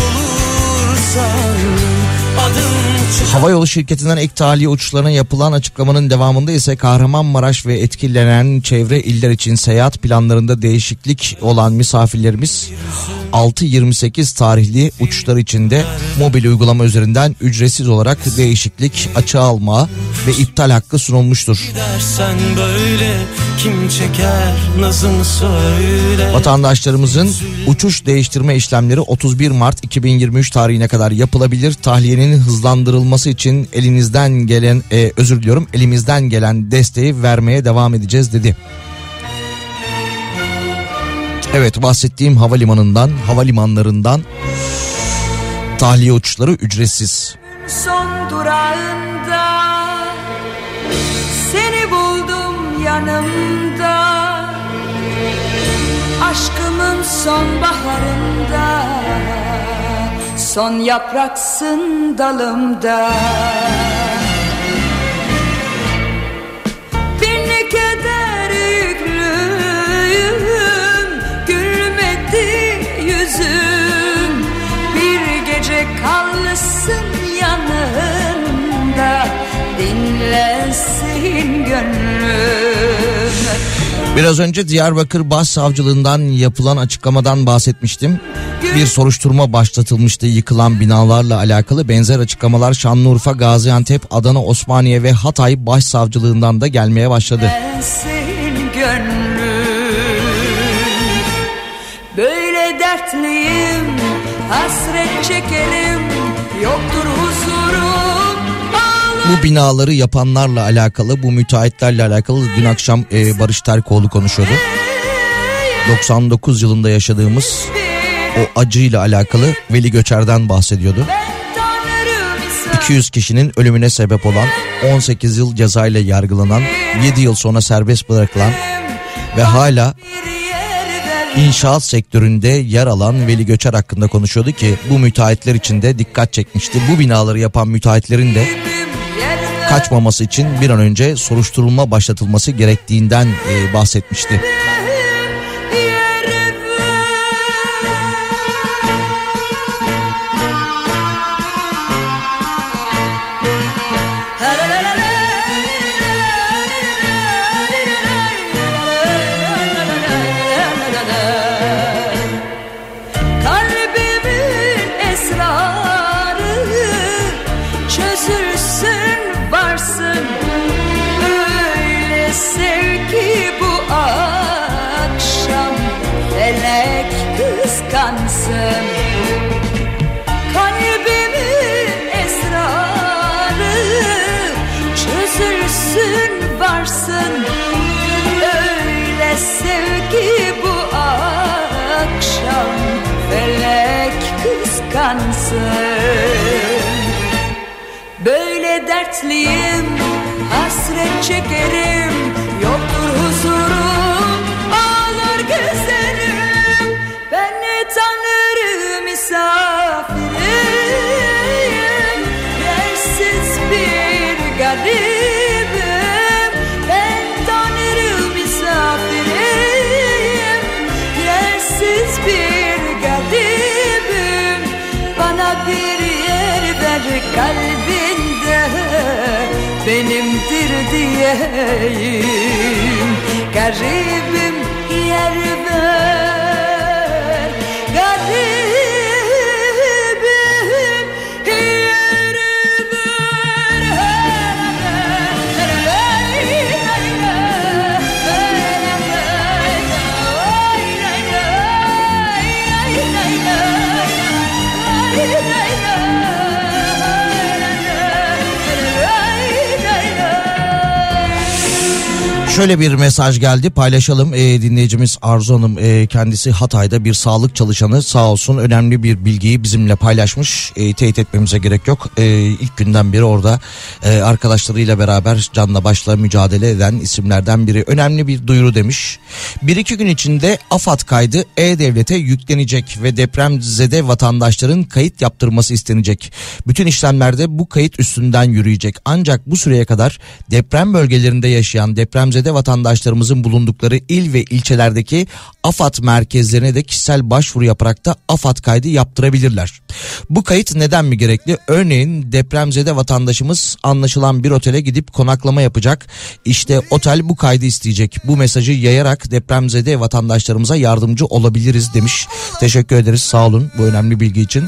Adım çıkar Hava yolu şirketinden ek tahliye uçuşlarına yapılan açıklamanın devamında ise Kahramanmaraş ve etkilenen çevre iller için seyahat planlarında değişiklik olan misafirlerimiz 6-28 tarihli uçuşlar içinde mobil uygulama üzerinden ücretsiz olarak değişiklik, açığa alma ve iptal hakkı sunulmuştur. Böyle çeker Vatandaşlarımızın uçuş değiştirme işlemleri 31 Mart 2023 tarihine kadar yapılabilir. Tahliyenin hızlandırılması kaldırılması için elinizden gelen e, özür diliyorum elimizden gelen desteği vermeye devam edeceğiz dedi. Evet bahsettiğim havalimanından, havalimanlarından tahliye uçuşları ücretsiz. son durağında Seni buldum yanımda Aşkımın son baharında Son yapraksın dalımda. Ne keder yüklüyüm Gülmedi yüzüm. Bir gece kalsın yanında Dinlensin gönlüm Biraz önce Diyarbakır Başsavcılığından yapılan açıklamadan bahsetmiştim. Bir soruşturma başlatılmıştı yıkılan binalarla alakalı benzer açıklamalar Şanlıurfa, Gaziantep, Adana, Osmaniye ve Hatay Başsavcılığından da gelmeye başladı. Böyle dertliyim Hasret çekerim Yoktur Bu binaları yapanlarla alakalı, bu müteahhitlerle alakalı dün akşam e, Barış Terkoğlu konuşuyordu. 99 yılında yaşadığımız o acıyla alakalı Veli Göçer'den bahsediyordu. 200 kişinin ölümüne sebep olan 18 yıl cezayla yargılanan 7 yıl sonra serbest bırakılan ve hala inşaat sektöründe yer alan Veli Göçer hakkında konuşuyordu ki bu müteahhitler için de dikkat çekmişti. Bu binaları yapan müteahhitlerin de kaçmaması için bir an önce soruşturulma başlatılması gerektiğinden e, bahsetmişti. yüreğim Garibim yerim Şöyle bir mesaj geldi. Paylaşalım ee, dinleyicimiz Arzu Hanım. Ee, kendisi Hatay'da bir sağlık çalışanı. Sağ olsun önemli bir bilgiyi bizimle paylaşmış. Ee, teyit etmemize gerek yok. Ee, ilk günden beri orada e, arkadaşlarıyla beraber canla başla mücadele eden isimlerden biri. Önemli bir duyuru demiş. Bir iki gün içinde AFAD kaydı E-Devlet'e yüklenecek ve depremzede vatandaşların kayıt yaptırması istenecek. Bütün işlemlerde bu kayıt üstünden yürüyecek. Ancak bu süreye kadar deprem bölgelerinde yaşayan depremzede vatandaşlarımızın bulundukları il ve ilçelerdeki AFAD merkezlerine de kişisel başvuru yaparak da AFAD kaydı yaptırabilirler. Bu kayıt neden mi gerekli? Örneğin depremzede vatandaşımız anlaşılan bir otele gidip konaklama yapacak. İşte otel bu kaydı isteyecek. Bu mesajı yayarak depremzede vatandaşlarımıza yardımcı olabiliriz demiş. Teşekkür ederiz sağ olun bu önemli bilgi için.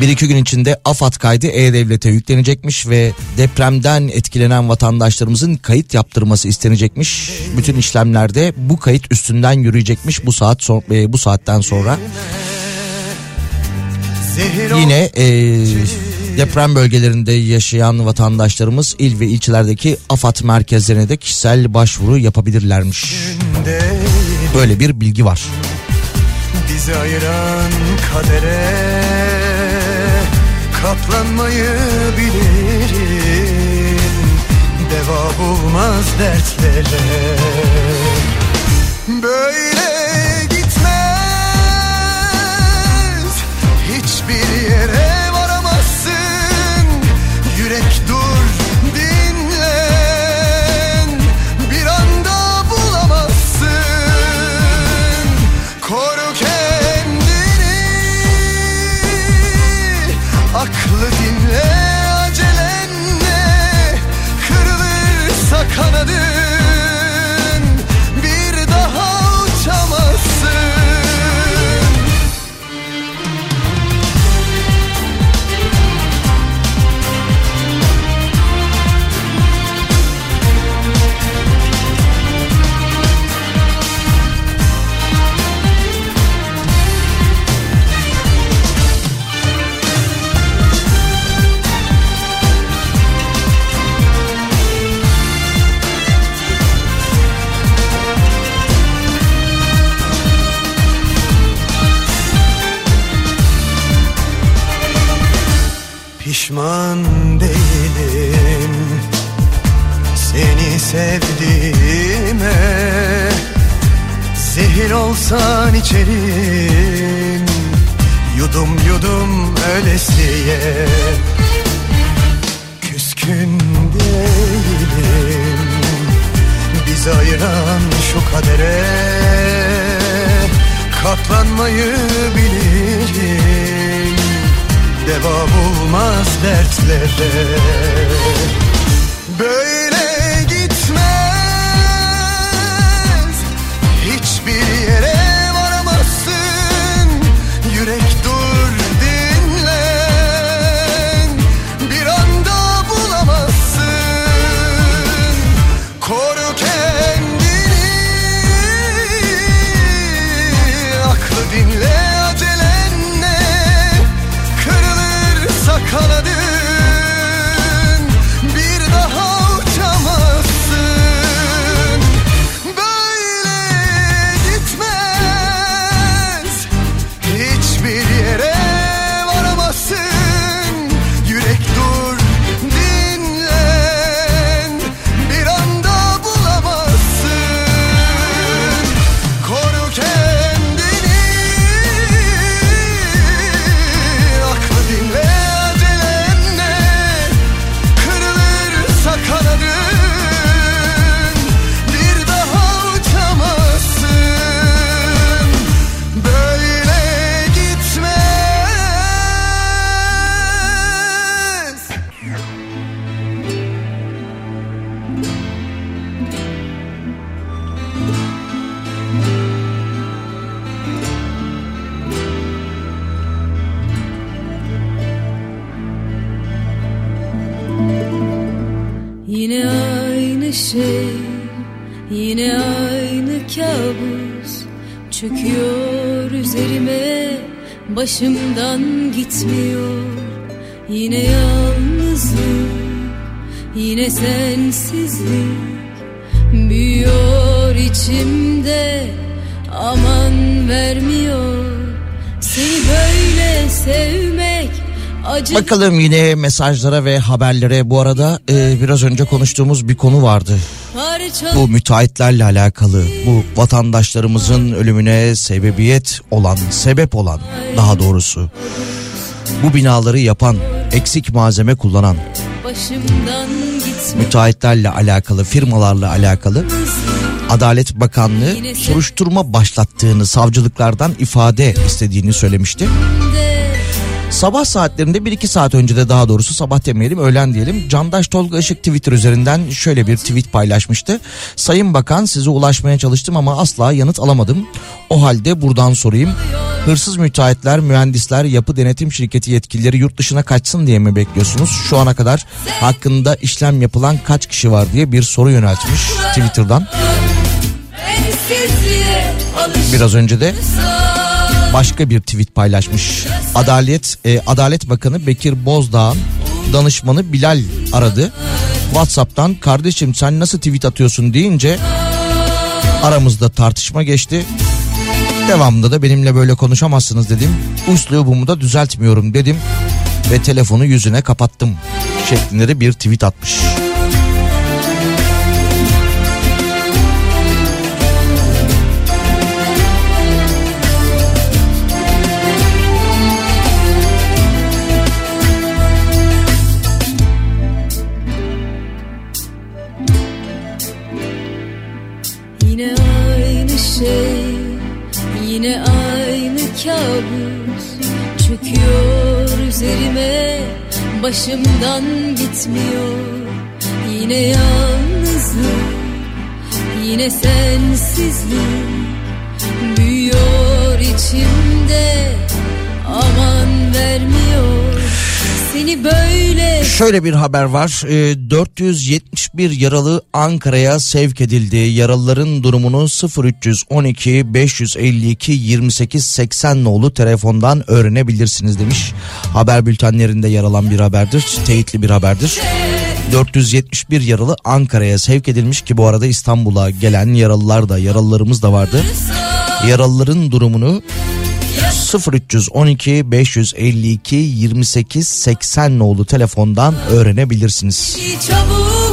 Bir iki gün içinde AFAD kaydı E-Devlet'e yüklenecekmiş ve depremden etkilenen vatandaşlarımızın kayıt yaptırması istenecekmiş. Bütün işlemlerde bu kayıt üstünden yürüyecekmiş bu saat son, e, bu saatten sonra. Yine e, deprem bölgelerinde yaşayan vatandaşlarımız il ve ilçelerdeki AFAD merkezlerine de kişisel başvuru yapabilirlermiş. Böyle bir bilgi var. Bizi ayıran kadere katlanmayı bilirim. Deva bulmaz dertlere. Böyle Pişman değilim. Seni sevdiğime Zehir olsan içerim. Yudum yudum ölesiye Küskün değilim. Bizi ayıran şu kadere Katlanmayı bilirim Deva bulmaz dertlere. Böyle başımdan gitmiyor Yine yalnızlık, yine sensizlik Büyüyor içimde, aman vermiyor Seni böyle sevmek acı Bakalım yine mesajlara ve haberlere. Bu arada e, biraz önce konuştuğumuz bir konu vardı. Bu müteahhitlerle alakalı. Bu vatandaşlarımızın ölümüne sebebiyet olan, sebep olan daha doğrusu. Bu binaları yapan, eksik malzeme kullanan müteahhitlerle alakalı, firmalarla alakalı Adalet Bakanlığı soruşturma başlattığını, savcılıklardan ifade istediğini söylemişti. Sabah saatlerinde bir iki saat önce de daha doğrusu sabah demeyelim öğlen diyelim. Candaş Tolga Işık Twitter üzerinden şöyle bir tweet paylaşmıştı. Sayın Bakan size ulaşmaya çalıştım ama asla yanıt alamadım. O halde buradan sorayım. Hırsız müteahhitler, mühendisler, yapı denetim şirketi yetkilileri yurt dışına kaçsın diye mi bekliyorsunuz? Şu ana kadar hakkında işlem yapılan kaç kişi var diye bir soru yöneltmiş Twitter'dan. Biraz önce de başka bir tweet paylaşmış. Adalet e, Adalet Bakanı Bekir Bozdağ'ın danışmanı Bilal aradı. WhatsApp'tan kardeşim sen nasıl tweet atıyorsun deyince aramızda tartışma geçti. Devamında da benimle böyle konuşamazsınız dedim. Üslubumu da düzeltmiyorum dedim ve telefonu yüzüne kapattım şeklinde de bir tweet atmış. Üzerime Başımdan gitmiyor. Yine yalnızlık Yine sensizlik Büyüyor içimde. Aman vermiyor Seni böyle Şöyle bir haber var. Ee, 471 yaralı Ankara'ya sevk edildi. Yaralıların durumunu 0312 552 28 80 nolu telefondan öğrenebilirsiniz demiş. Haber bültenlerinde yer alan bir haberdir. Teyitli bir haberdir. 471 yaralı Ankara'ya sevk edilmiş ki bu arada İstanbul'a gelen yaralılar da yaralılarımız da vardı. Yaralıların durumunu 0312 552 28 80 nolu telefondan öğrenebilirsiniz. çabuk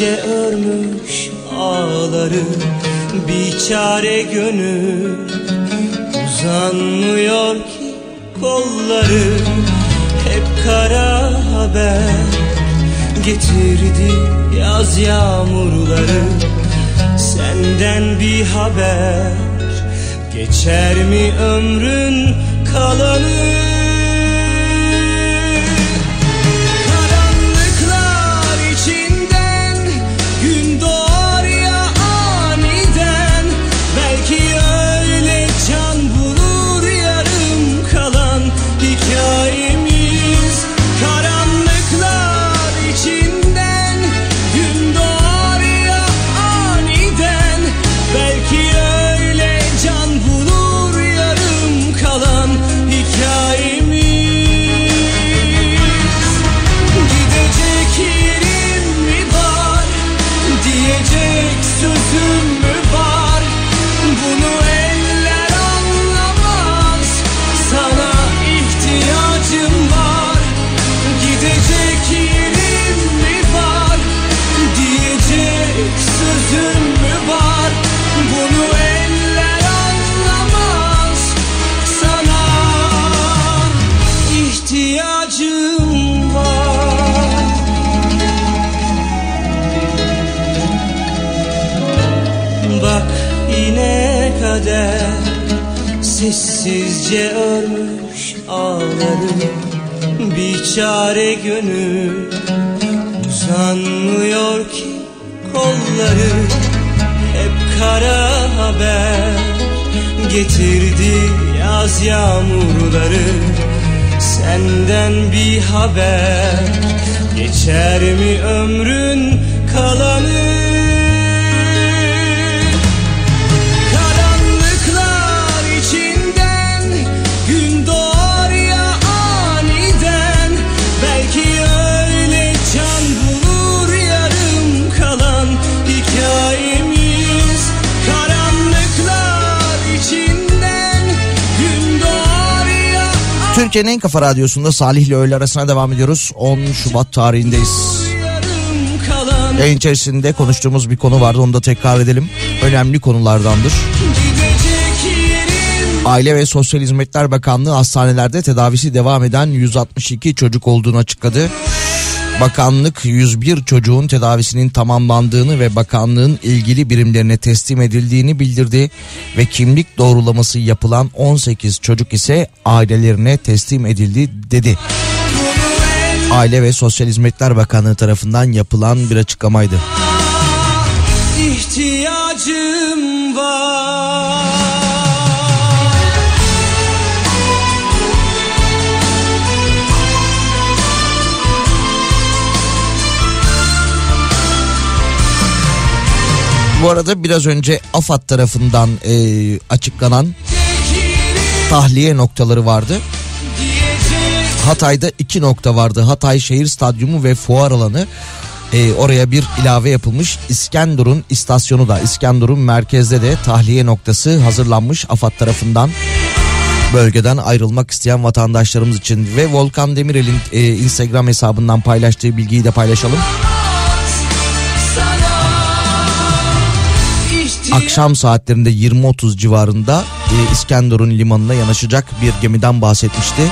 Sessizce örmüş ağları Bir çare gönül Uzanmıyor ki kolları. Hep kara haber Getirdi yaz yağmurları. Senden bir haber Geçer mi ömrün kalanı Sessizce örmüş ağları Bir çare gönül Uzanmıyor ki kolları. Hep kara haber Getirdi yaz yağmurları. Senden bir haber Geçer mi ömrün kalanı Türkiye'nin en kafa radyosunda Salih ile öğle arasına devam ediyoruz. 10 Şubat tarihindeyiz. Yayın içerisinde konuştuğumuz bir konu vardı onu da tekrar edelim. Önemli konulardandır. Aile ve Sosyal Hizmetler Bakanlığı hastanelerde tedavisi devam eden 162 çocuk olduğunu açıkladı. Bakanlık 101 çocuğun tedavisinin tamamlandığını ve bakanlığın ilgili birimlerine teslim edildiğini bildirdi ve kimlik doğrulaması yapılan 18 çocuk ise ailelerine teslim edildi dedi. Aile ve Sosyal Hizmetler Bakanlığı tarafından yapılan bir açıklamaydı. ihtiyacım Bu arada biraz önce AFAD tarafından e, açıklanan tahliye noktaları vardı. Hatay'da iki nokta vardı. Hatay Şehir Stadyumu ve fuar alanı. E, oraya bir ilave yapılmış. İskenderun istasyonu da İskenderun merkezde de tahliye noktası hazırlanmış AFAD tarafından. Bölgeden ayrılmak isteyen vatandaşlarımız için ve Volkan Demirel'in e, Instagram hesabından paylaştığı bilgiyi de paylaşalım. Akşam saatlerinde 20.30 civarında e, İskenderun limanına yanaşacak bir gemiden bahsetmişti.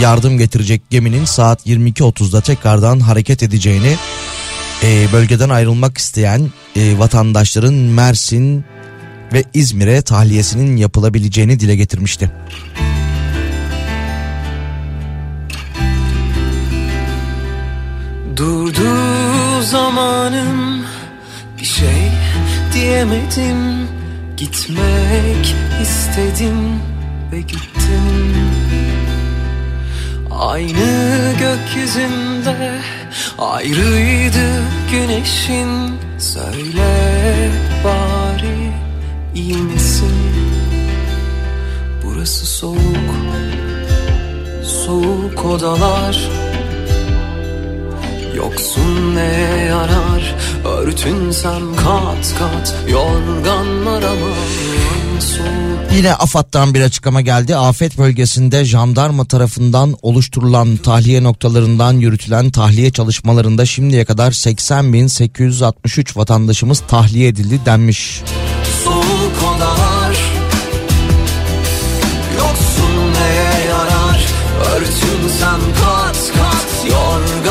Yardım getirecek geminin saat 22.30'da tekrardan hareket edeceğini e, bölgeden ayrılmak isteyen e, vatandaşların Mersin ve İzmir'e tahliyesinin yapılabileceğini dile getirmişti. Durdu zamanım bir şey diyemedim. Gitmek istedim ve gittim. Aynı gökyüzünde ayrıydı güneşin. Söyle bari iyi misin? Burası soğuk, soğuk odalar Yoksun ne yarar? Örtünsem kat kat yorganlar soğuk Yine AFAD'dan bir açıklama geldi. Afet bölgesinde jandarma tarafından oluşturulan tahliye noktalarından yürütülen tahliye çalışmalarında şimdiye kadar 80.863 vatandaşımız tahliye edildi denmiş. soğuk odalar Yoksun neye yarar? Örtünsem kat kat yorganlar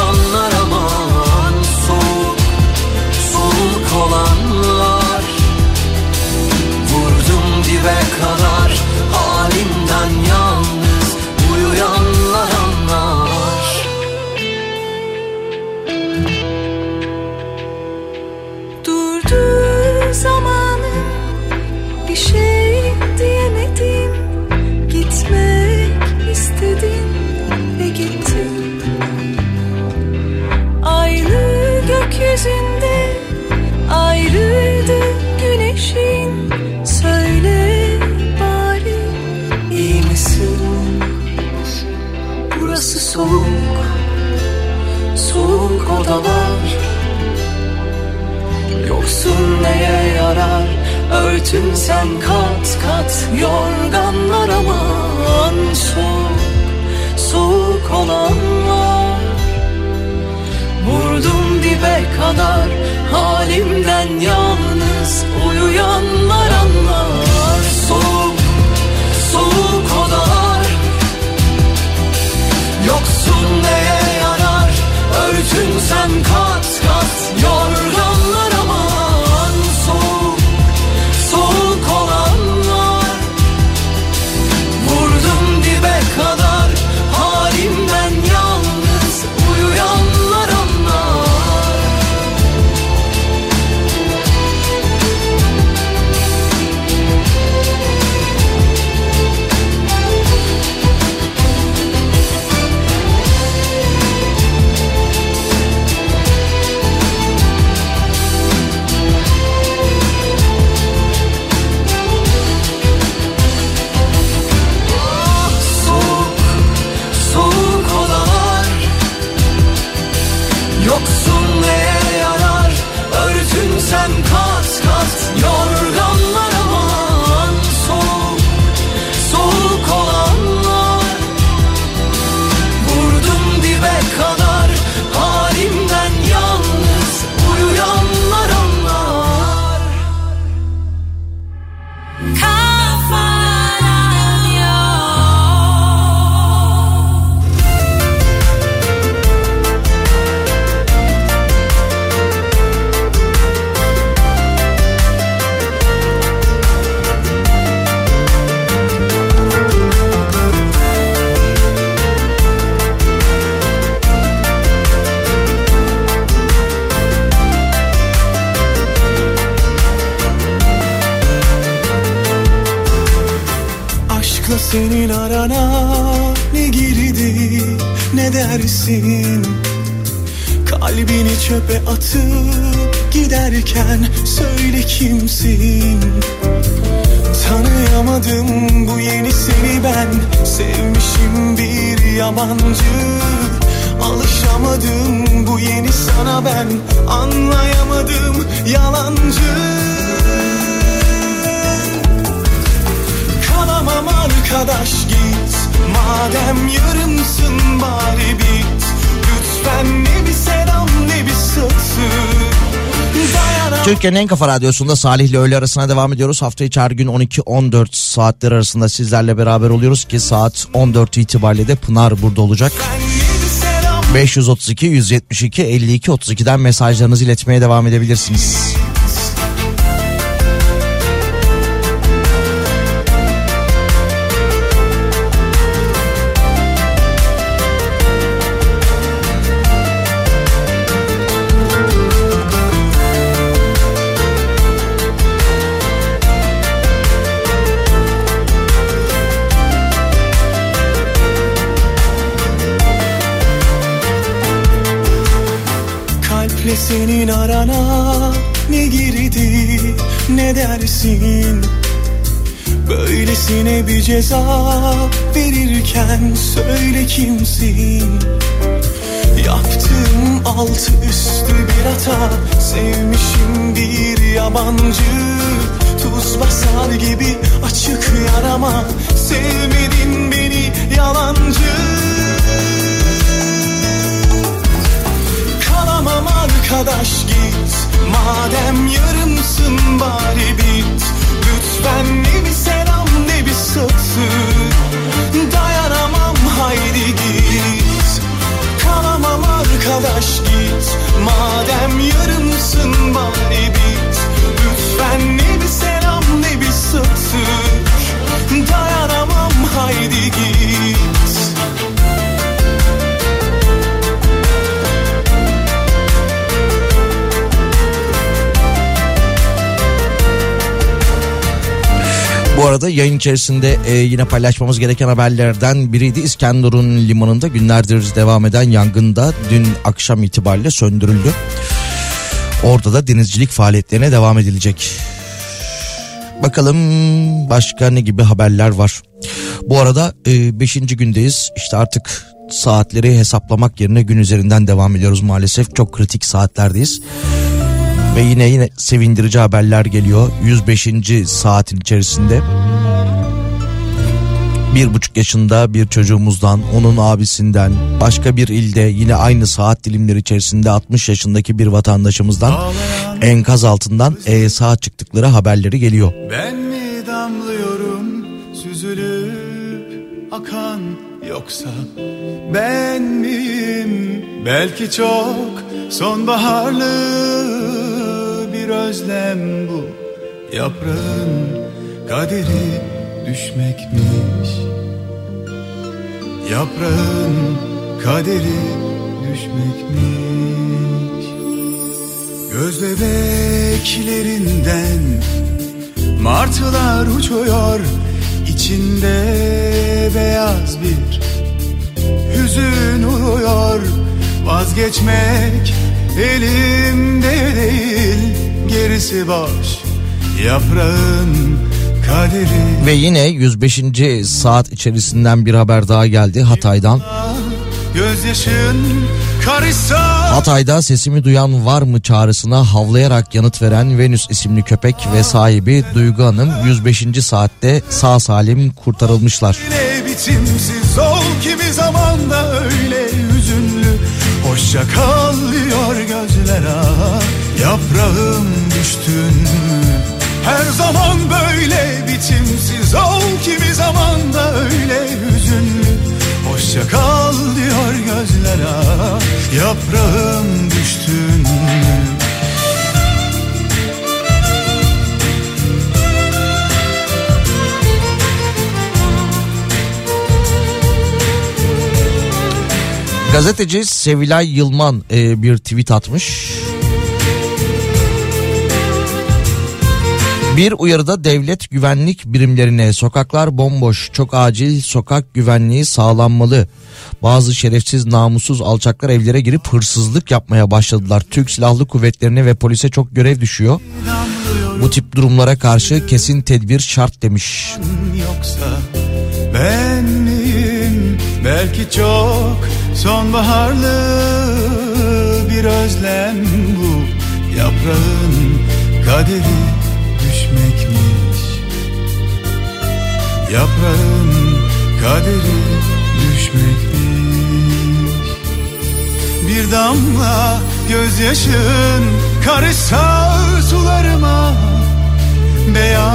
odalar Yoksun neye yarar? Örtünsen kat kat yorganlar aman Soğuk, soğuk olanlar Vurdum dibe kadar halimden yalnız uyuyanlar anlar örtünsem kat kat yorganlar ne dersin Kalbini çöpe atıp giderken söyle kimsin? Tanıyamadım bu yeni seni ben. Sevmişim bir yabancı. Alışamadım bu yeni sana ben. Anlayamadım yalancı. Kalamam arkadaş Madem yarımsın bari bit Lütfen ne bir selam ne bir satır Türkiye'nin en kafa radyosunda Salih ile öğle arasına devam ediyoruz. Hafta içi her gün 12-14 saatler arasında sizlerle beraber oluyoruz ki saat 14 itibariyle de Pınar burada olacak. 532 172 52 32'den mesajlarınızı iletmeye devam edebilirsiniz. Dersin Böylesine bir ceza verirken söyle kimsin? Yaptığım altı üstü bir hata Sevmişim bir yabancı. Tuz basar gibi açık yarama Sevmedin beni yalancı arkadaş git. Madem yarımsın bari bit. Lütfen ne bir selam ne bir satır. Dayanamam haydi git. Kalamam arkadaş git. Madem yarımsın bari bit. Lütfen ne bir selam ne bir satır. Dayanamam haydi git Bu arada yayın içerisinde e, yine paylaşmamız gereken haberlerden biriydi. İskenderun limanında günlerdir devam eden yangında dün akşam itibariyle söndürüldü. Orada da denizcilik faaliyetlerine devam edilecek. Bakalım başka ne gibi haberler var. Bu arada 5. gündeyiz. İşte artık saatleri hesaplamak yerine gün üzerinden devam ediyoruz maalesef. Çok kritik saatlerdeyiz. Ve yine yine sevindirici haberler geliyor. 105. saatin içerisinde bir buçuk yaşında bir çocuğumuzdan, onun abisinden, başka bir ilde yine aynı saat dilimleri içerisinde 60 yaşındaki bir vatandaşımızdan enkaz altından e, sağ çıktıkları haberleri geliyor. Ben mi damlıyorum süzülüp akan yoksa ben miyim belki çok sonbaharlı bir özlem bu. Yaprağın kaderi düşmekmiş. Yaprağın kaderi düşmekmiş. Göz bebeklerinden martılar uçuyor. İçinde beyaz bir hüzün uyuyor vazgeçmek elimde değil gerisi boş yaprağın kaderi Ve yine 105. saat içerisinden bir haber daha geldi Hatay'dan. gözyaşın karışsa Hatay'da sesimi duyan var mı çağrısına havlayarak yanıt veren Venüs isimli köpek ve sahibi Duygu Hanım 105. saatte sağ salim kurtarılmışlar. Bitimsiz ol kimi zaman da öyle hüzünlü Hoşça kal diyor gözler ah Yaprağım düştün. Her zaman böyle bitimsiz ol kimi zaman da öyle hüzünlü Hoşça kal diyor gözler ah Yaprağım düştün. Mü Gazeteci Sevilay Yılman e, bir tweet atmış. Bir uyarıda devlet güvenlik birimlerine sokaklar bomboş, çok acil sokak güvenliği sağlanmalı. Bazı şerefsiz, namussuz alçaklar evlere girip hırsızlık yapmaya başladılar. Türk Silahlı Kuvvetlerine ve polise çok görev düşüyor. Bu tip durumlara karşı kesin tedbir şart demiş. Yoksa ben miyim belki çok sonbaharlı bir özlem bu Yaprağın kaderi Yaprağın kaderi düşmekmiş Bir damla gözyaşın karışsa sularıma Beyaz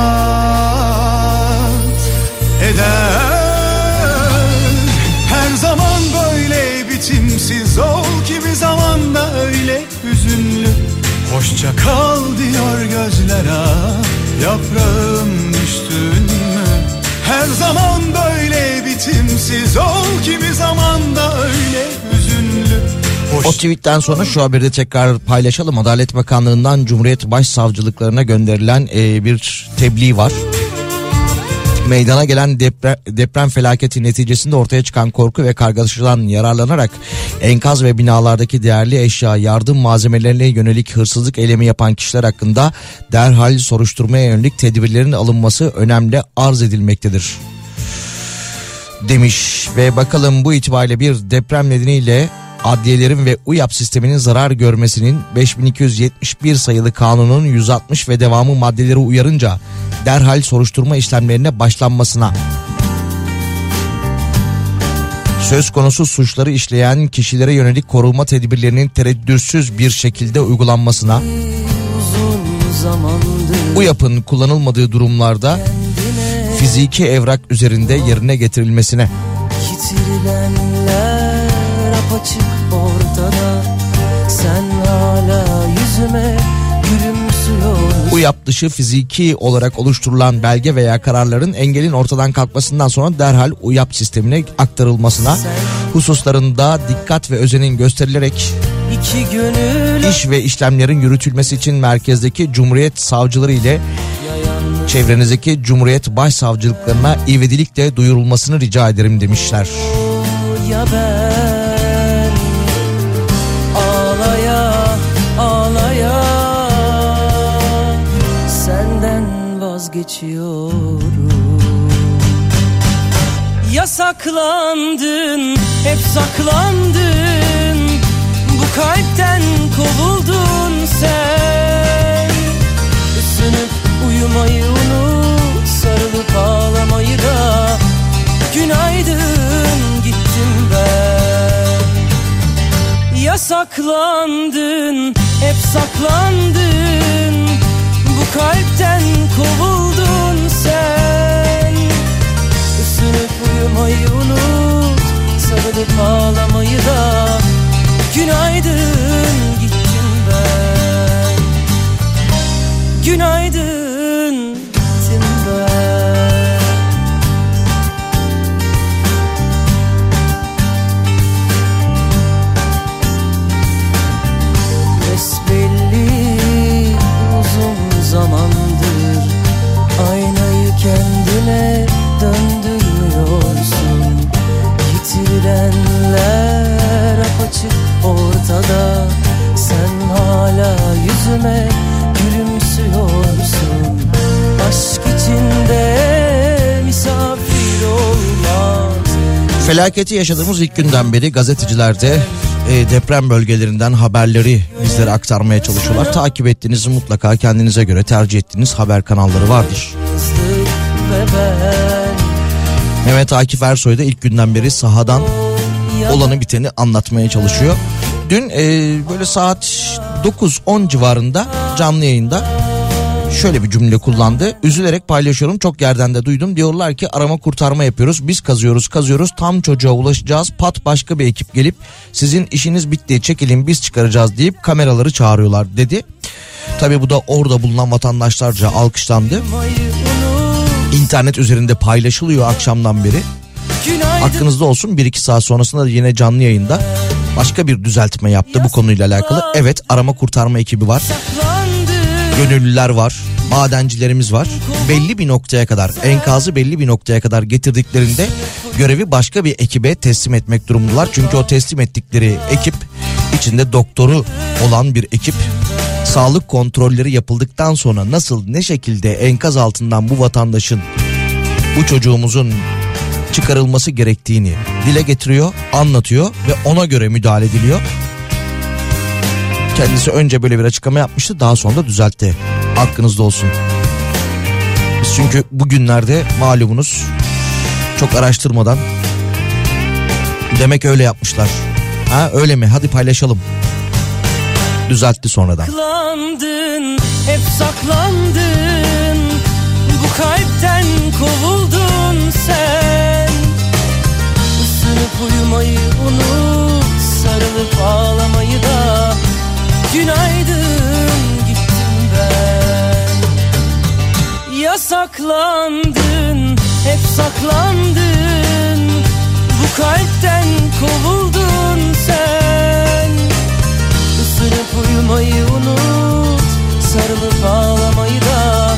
eder. Her zaman böyle biçimsiz ol Kimi zaman da öyle hüzünlü. Hoşça kal diyor gözler ah Yaprağım düştün mü Her zaman böyle biçimsiz ol Kimi zaman da öyle hüzünlü O tweetten sonra şu haberi de tekrar paylaşalım. Adalet Bakanlığı'ndan Cumhuriyet Başsavcılıklarına gönderilen e, bir tebliğ var. Meydana gelen deprem, deprem felaketi neticesinde ortaya çıkan korku ve kargaşadan yararlanarak enkaz ve binalardaki değerli eşya yardım malzemelerine yönelik hırsızlık eylemi yapan kişiler hakkında derhal soruşturmaya yönelik tedbirlerin alınması önemli arz edilmektedir. Demiş ve bakalım bu itibariyle bir deprem nedeniyle adliyelerin ve UYAP sisteminin zarar görmesinin 5271 sayılı kanunun 160 ve devamı maddeleri uyarınca derhal soruşturma işlemlerine başlanmasına. Söz konusu suçları işleyen kişilere yönelik koruma tedbirlerinin tereddütsüz bir şekilde uygulanmasına. Zamandır UYAP'ın kullanılmadığı durumlarda fiziki evrak üzerinde yerine getirilmesine. Yitirilenler apaçık ortada Sen hala yüzüme gülümsüyorsun. UYAP dışı fiziki olarak oluşturulan belge veya kararların engelin ortadan kalkmasından sonra derhal UYAP sistemine aktarılmasına hususlarında dikkat ve özenin gösterilerek iş ve işlemlerin yürütülmesi için merkezdeki Cumhuriyet savcıları ile çevrenizdeki Cumhuriyet başsavcılıklarına ivedilikle duyurulmasını rica ederim demişler. ya ben Senden vazgeçiyorum Yasaklandın hep saklandın. Bu kalpten kovuldun sen. Isınıp uyumayı unut Sarılıp ağlamayı da. Günaydın gittim ben. Yasaklandın hep saklandın kalpten kovuldun sen. Isınıp uyumayı unut Sarılıp ağlamayı da. Günaydın gittim ben. Günaydın kendine döndürmüyorsun Yitirilenler apaçık ortada Sen hala yüzüme gülümsüyorsun Aşk içinde misafir olmaz Felaketi yaşadığımız ilk günden beri gazetecilerde e, deprem bölgelerinden haberleri bizlere aktarmaya çalışıyorlar. Takip ettiğiniz mutlaka kendinize göre tercih ettiğiniz haber kanalları vardır. Ben Mehmet Akif Ersoy da ilk günden beri sahadan olanı biteni anlatmaya çalışıyor. Dün e, böyle saat 9-10 civarında canlı yayında şöyle bir cümle kullandı. Üzülerek paylaşıyorum çok yerden de duydum. Diyorlar ki arama kurtarma yapıyoruz. Biz kazıyoruz kazıyoruz tam çocuğa ulaşacağız. Pat başka bir ekip gelip sizin işiniz bitti çekilin biz çıkaracağız deyip kameraları çağırıyorlar dedi. Tabi bu da orada bulunan vatandaşlarca alkışlandı. İnternet üzerinde paylaşılıyor akşamdan beri. Aklınızda olsun 1-2 saat sonrasında da yine canlı yayında başka bir düzeltme yaptı bu konuyla alakalı. Evet arama kurtarma ekibi var. Gönüllüler var. madencilerimiz var. Belli bir noktaya kadar enkazı belli bir noktaya kadar getirdiklerinde görevi başka bir ekibe teslim etmek durumundalar. Çünkü o teslim ettikleri ekip içinde doktoru olan bir ekip sağlık kontrolleri yapıldıktan sonra nasıl ne şekilde enkaz altından bu vatandaşın bu çocuğumuzun çıkarılması gerektiğini dile getiriyor, anlatıyor ve ona göre müdahale ediliyor. Kendisi önce böyle bir açıklama yapmıştı daha sonra da düzeltti. Hakkınızda olsun. Biz çünkü bugünlerde malumunuz çok araştırmadan demek öyle yapmışlar. Ha öyle mi? Hadi paylaşalım. Düzeltti sonradan. Saklandın, hep saklandın. Bu kalpten kovuldun sen. Isınıp uyumayı unut Sarılıp ağlamayı da. Günaydın gittim ben. Yasaklandın, hep saklandın. Bu kalpten kovuldun sen Isınıp uyumayı unut Sarılıp ağlamayı da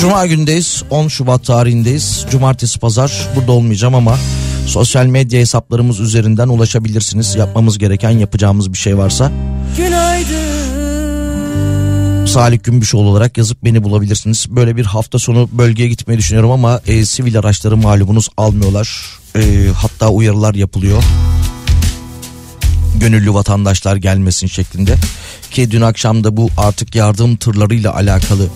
Cuma gündeyiz 10 Şubat tarihindeyiz Cumartesi pazar burada olmayacağım ama Sosyal medya hesaplarımız üzerinden ulaşabilirsiniz Yapmamız gereken yapacağımız bir şey varsa Günaydın Salih Gümbüşoğlu olarak yazıp beni bulabilirsiniz. Böyle bir hafta sonu bölgeye gitmeyi düşünüyorum ama e, sivil araçları malumunuz almıyorlar. E, hatta uyarılar yapılıyor. Gönüllü vatandaşlar gelmesin şeklinde. Ki dün akşam da bu artık yardım tırlarıyla alakalı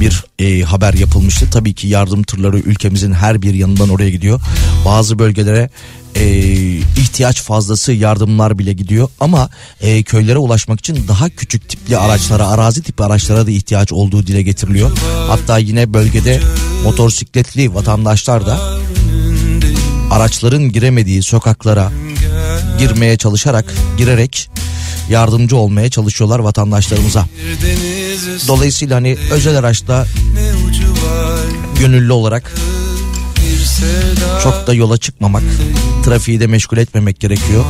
bir e, haber yapılmıştı. Tabii ki yardım tırları ülkemizin her bir yanından oraya gidiyor. Bazı bölgelere e, ihtiyaç fazlası yardımlar bile gidiyor. Ama e, köylere ulaşmak için daha küçük tipli araçlara, arazi tipi araçlara da ihtiyaç olduğu dile getiriliyor. Hatta yine bölgede motosikletli vatandaşlar da araçların giremediği sokaklara girmeye çalışarak, girerek yardımcı olmaya çalışıyorlar vatandaşlarımıza. Dolayısıyla hani özel araçta gönüllü olarak çok da yola çıkmamak, trafiği de meşgul etmemek gerekiyor.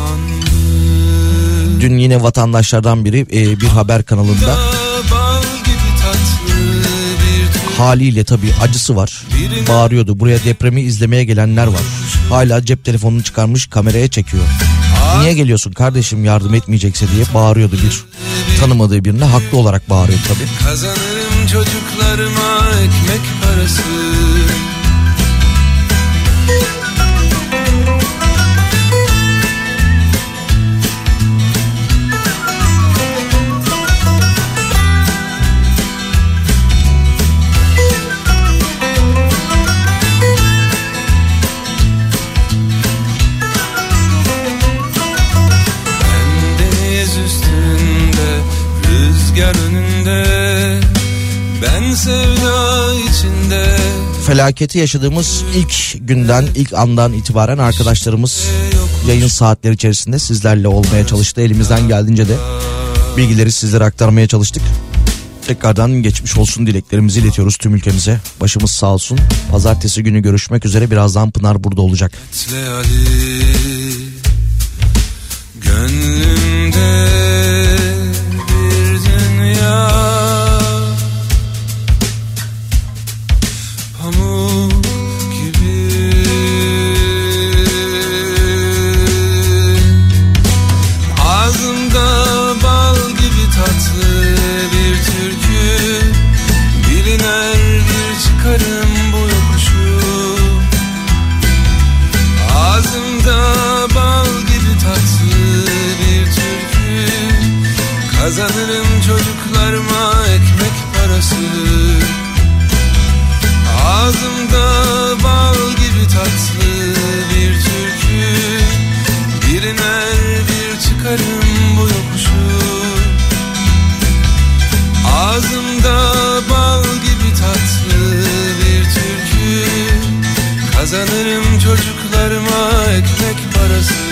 Dün yine vatandaşlardan biri e, bir haber kanalında haliyle tabii acısı var. Bağırıyordu. Buraya depremi izlemeye gelenler var. Hala cep telefonunu çıkarmış kameraya çekiyor. Niye geliyorsun kardeşim yardım etmeyecekse diye bağırıyordu bir tanımadığı birine haklı olarak bağırıyor tabii. Kazanırım çocuklarıma ekmek parası Rüzgar önünde Ben sevda içinde Felaketi yaşadığımız ilk günden, ilk andan itibaren arkadaşlarımız yayın saatleri içerisinde sizlerle olmaya çalıştı. Elimizden geldiğince de bilgileri sizlere aktarmaya çalıştık. Tekrardan geçmiş olsun dileklerimizi iletiyoruz tüm ülkemize. Başımız sağ olsun. Pazartesi günü görüşmek üzere. Birazdan Pınar burada olacak. Leali Gönlümde çocuklarıma ekmek parası. Ağzımda bal gibi tatlı bir türkü. Bir iner bir çıkarım bu yokuşu. Ağzımda bal gibi tatlı bir türkü. Kazanırım çocuklarıma ekmek parası.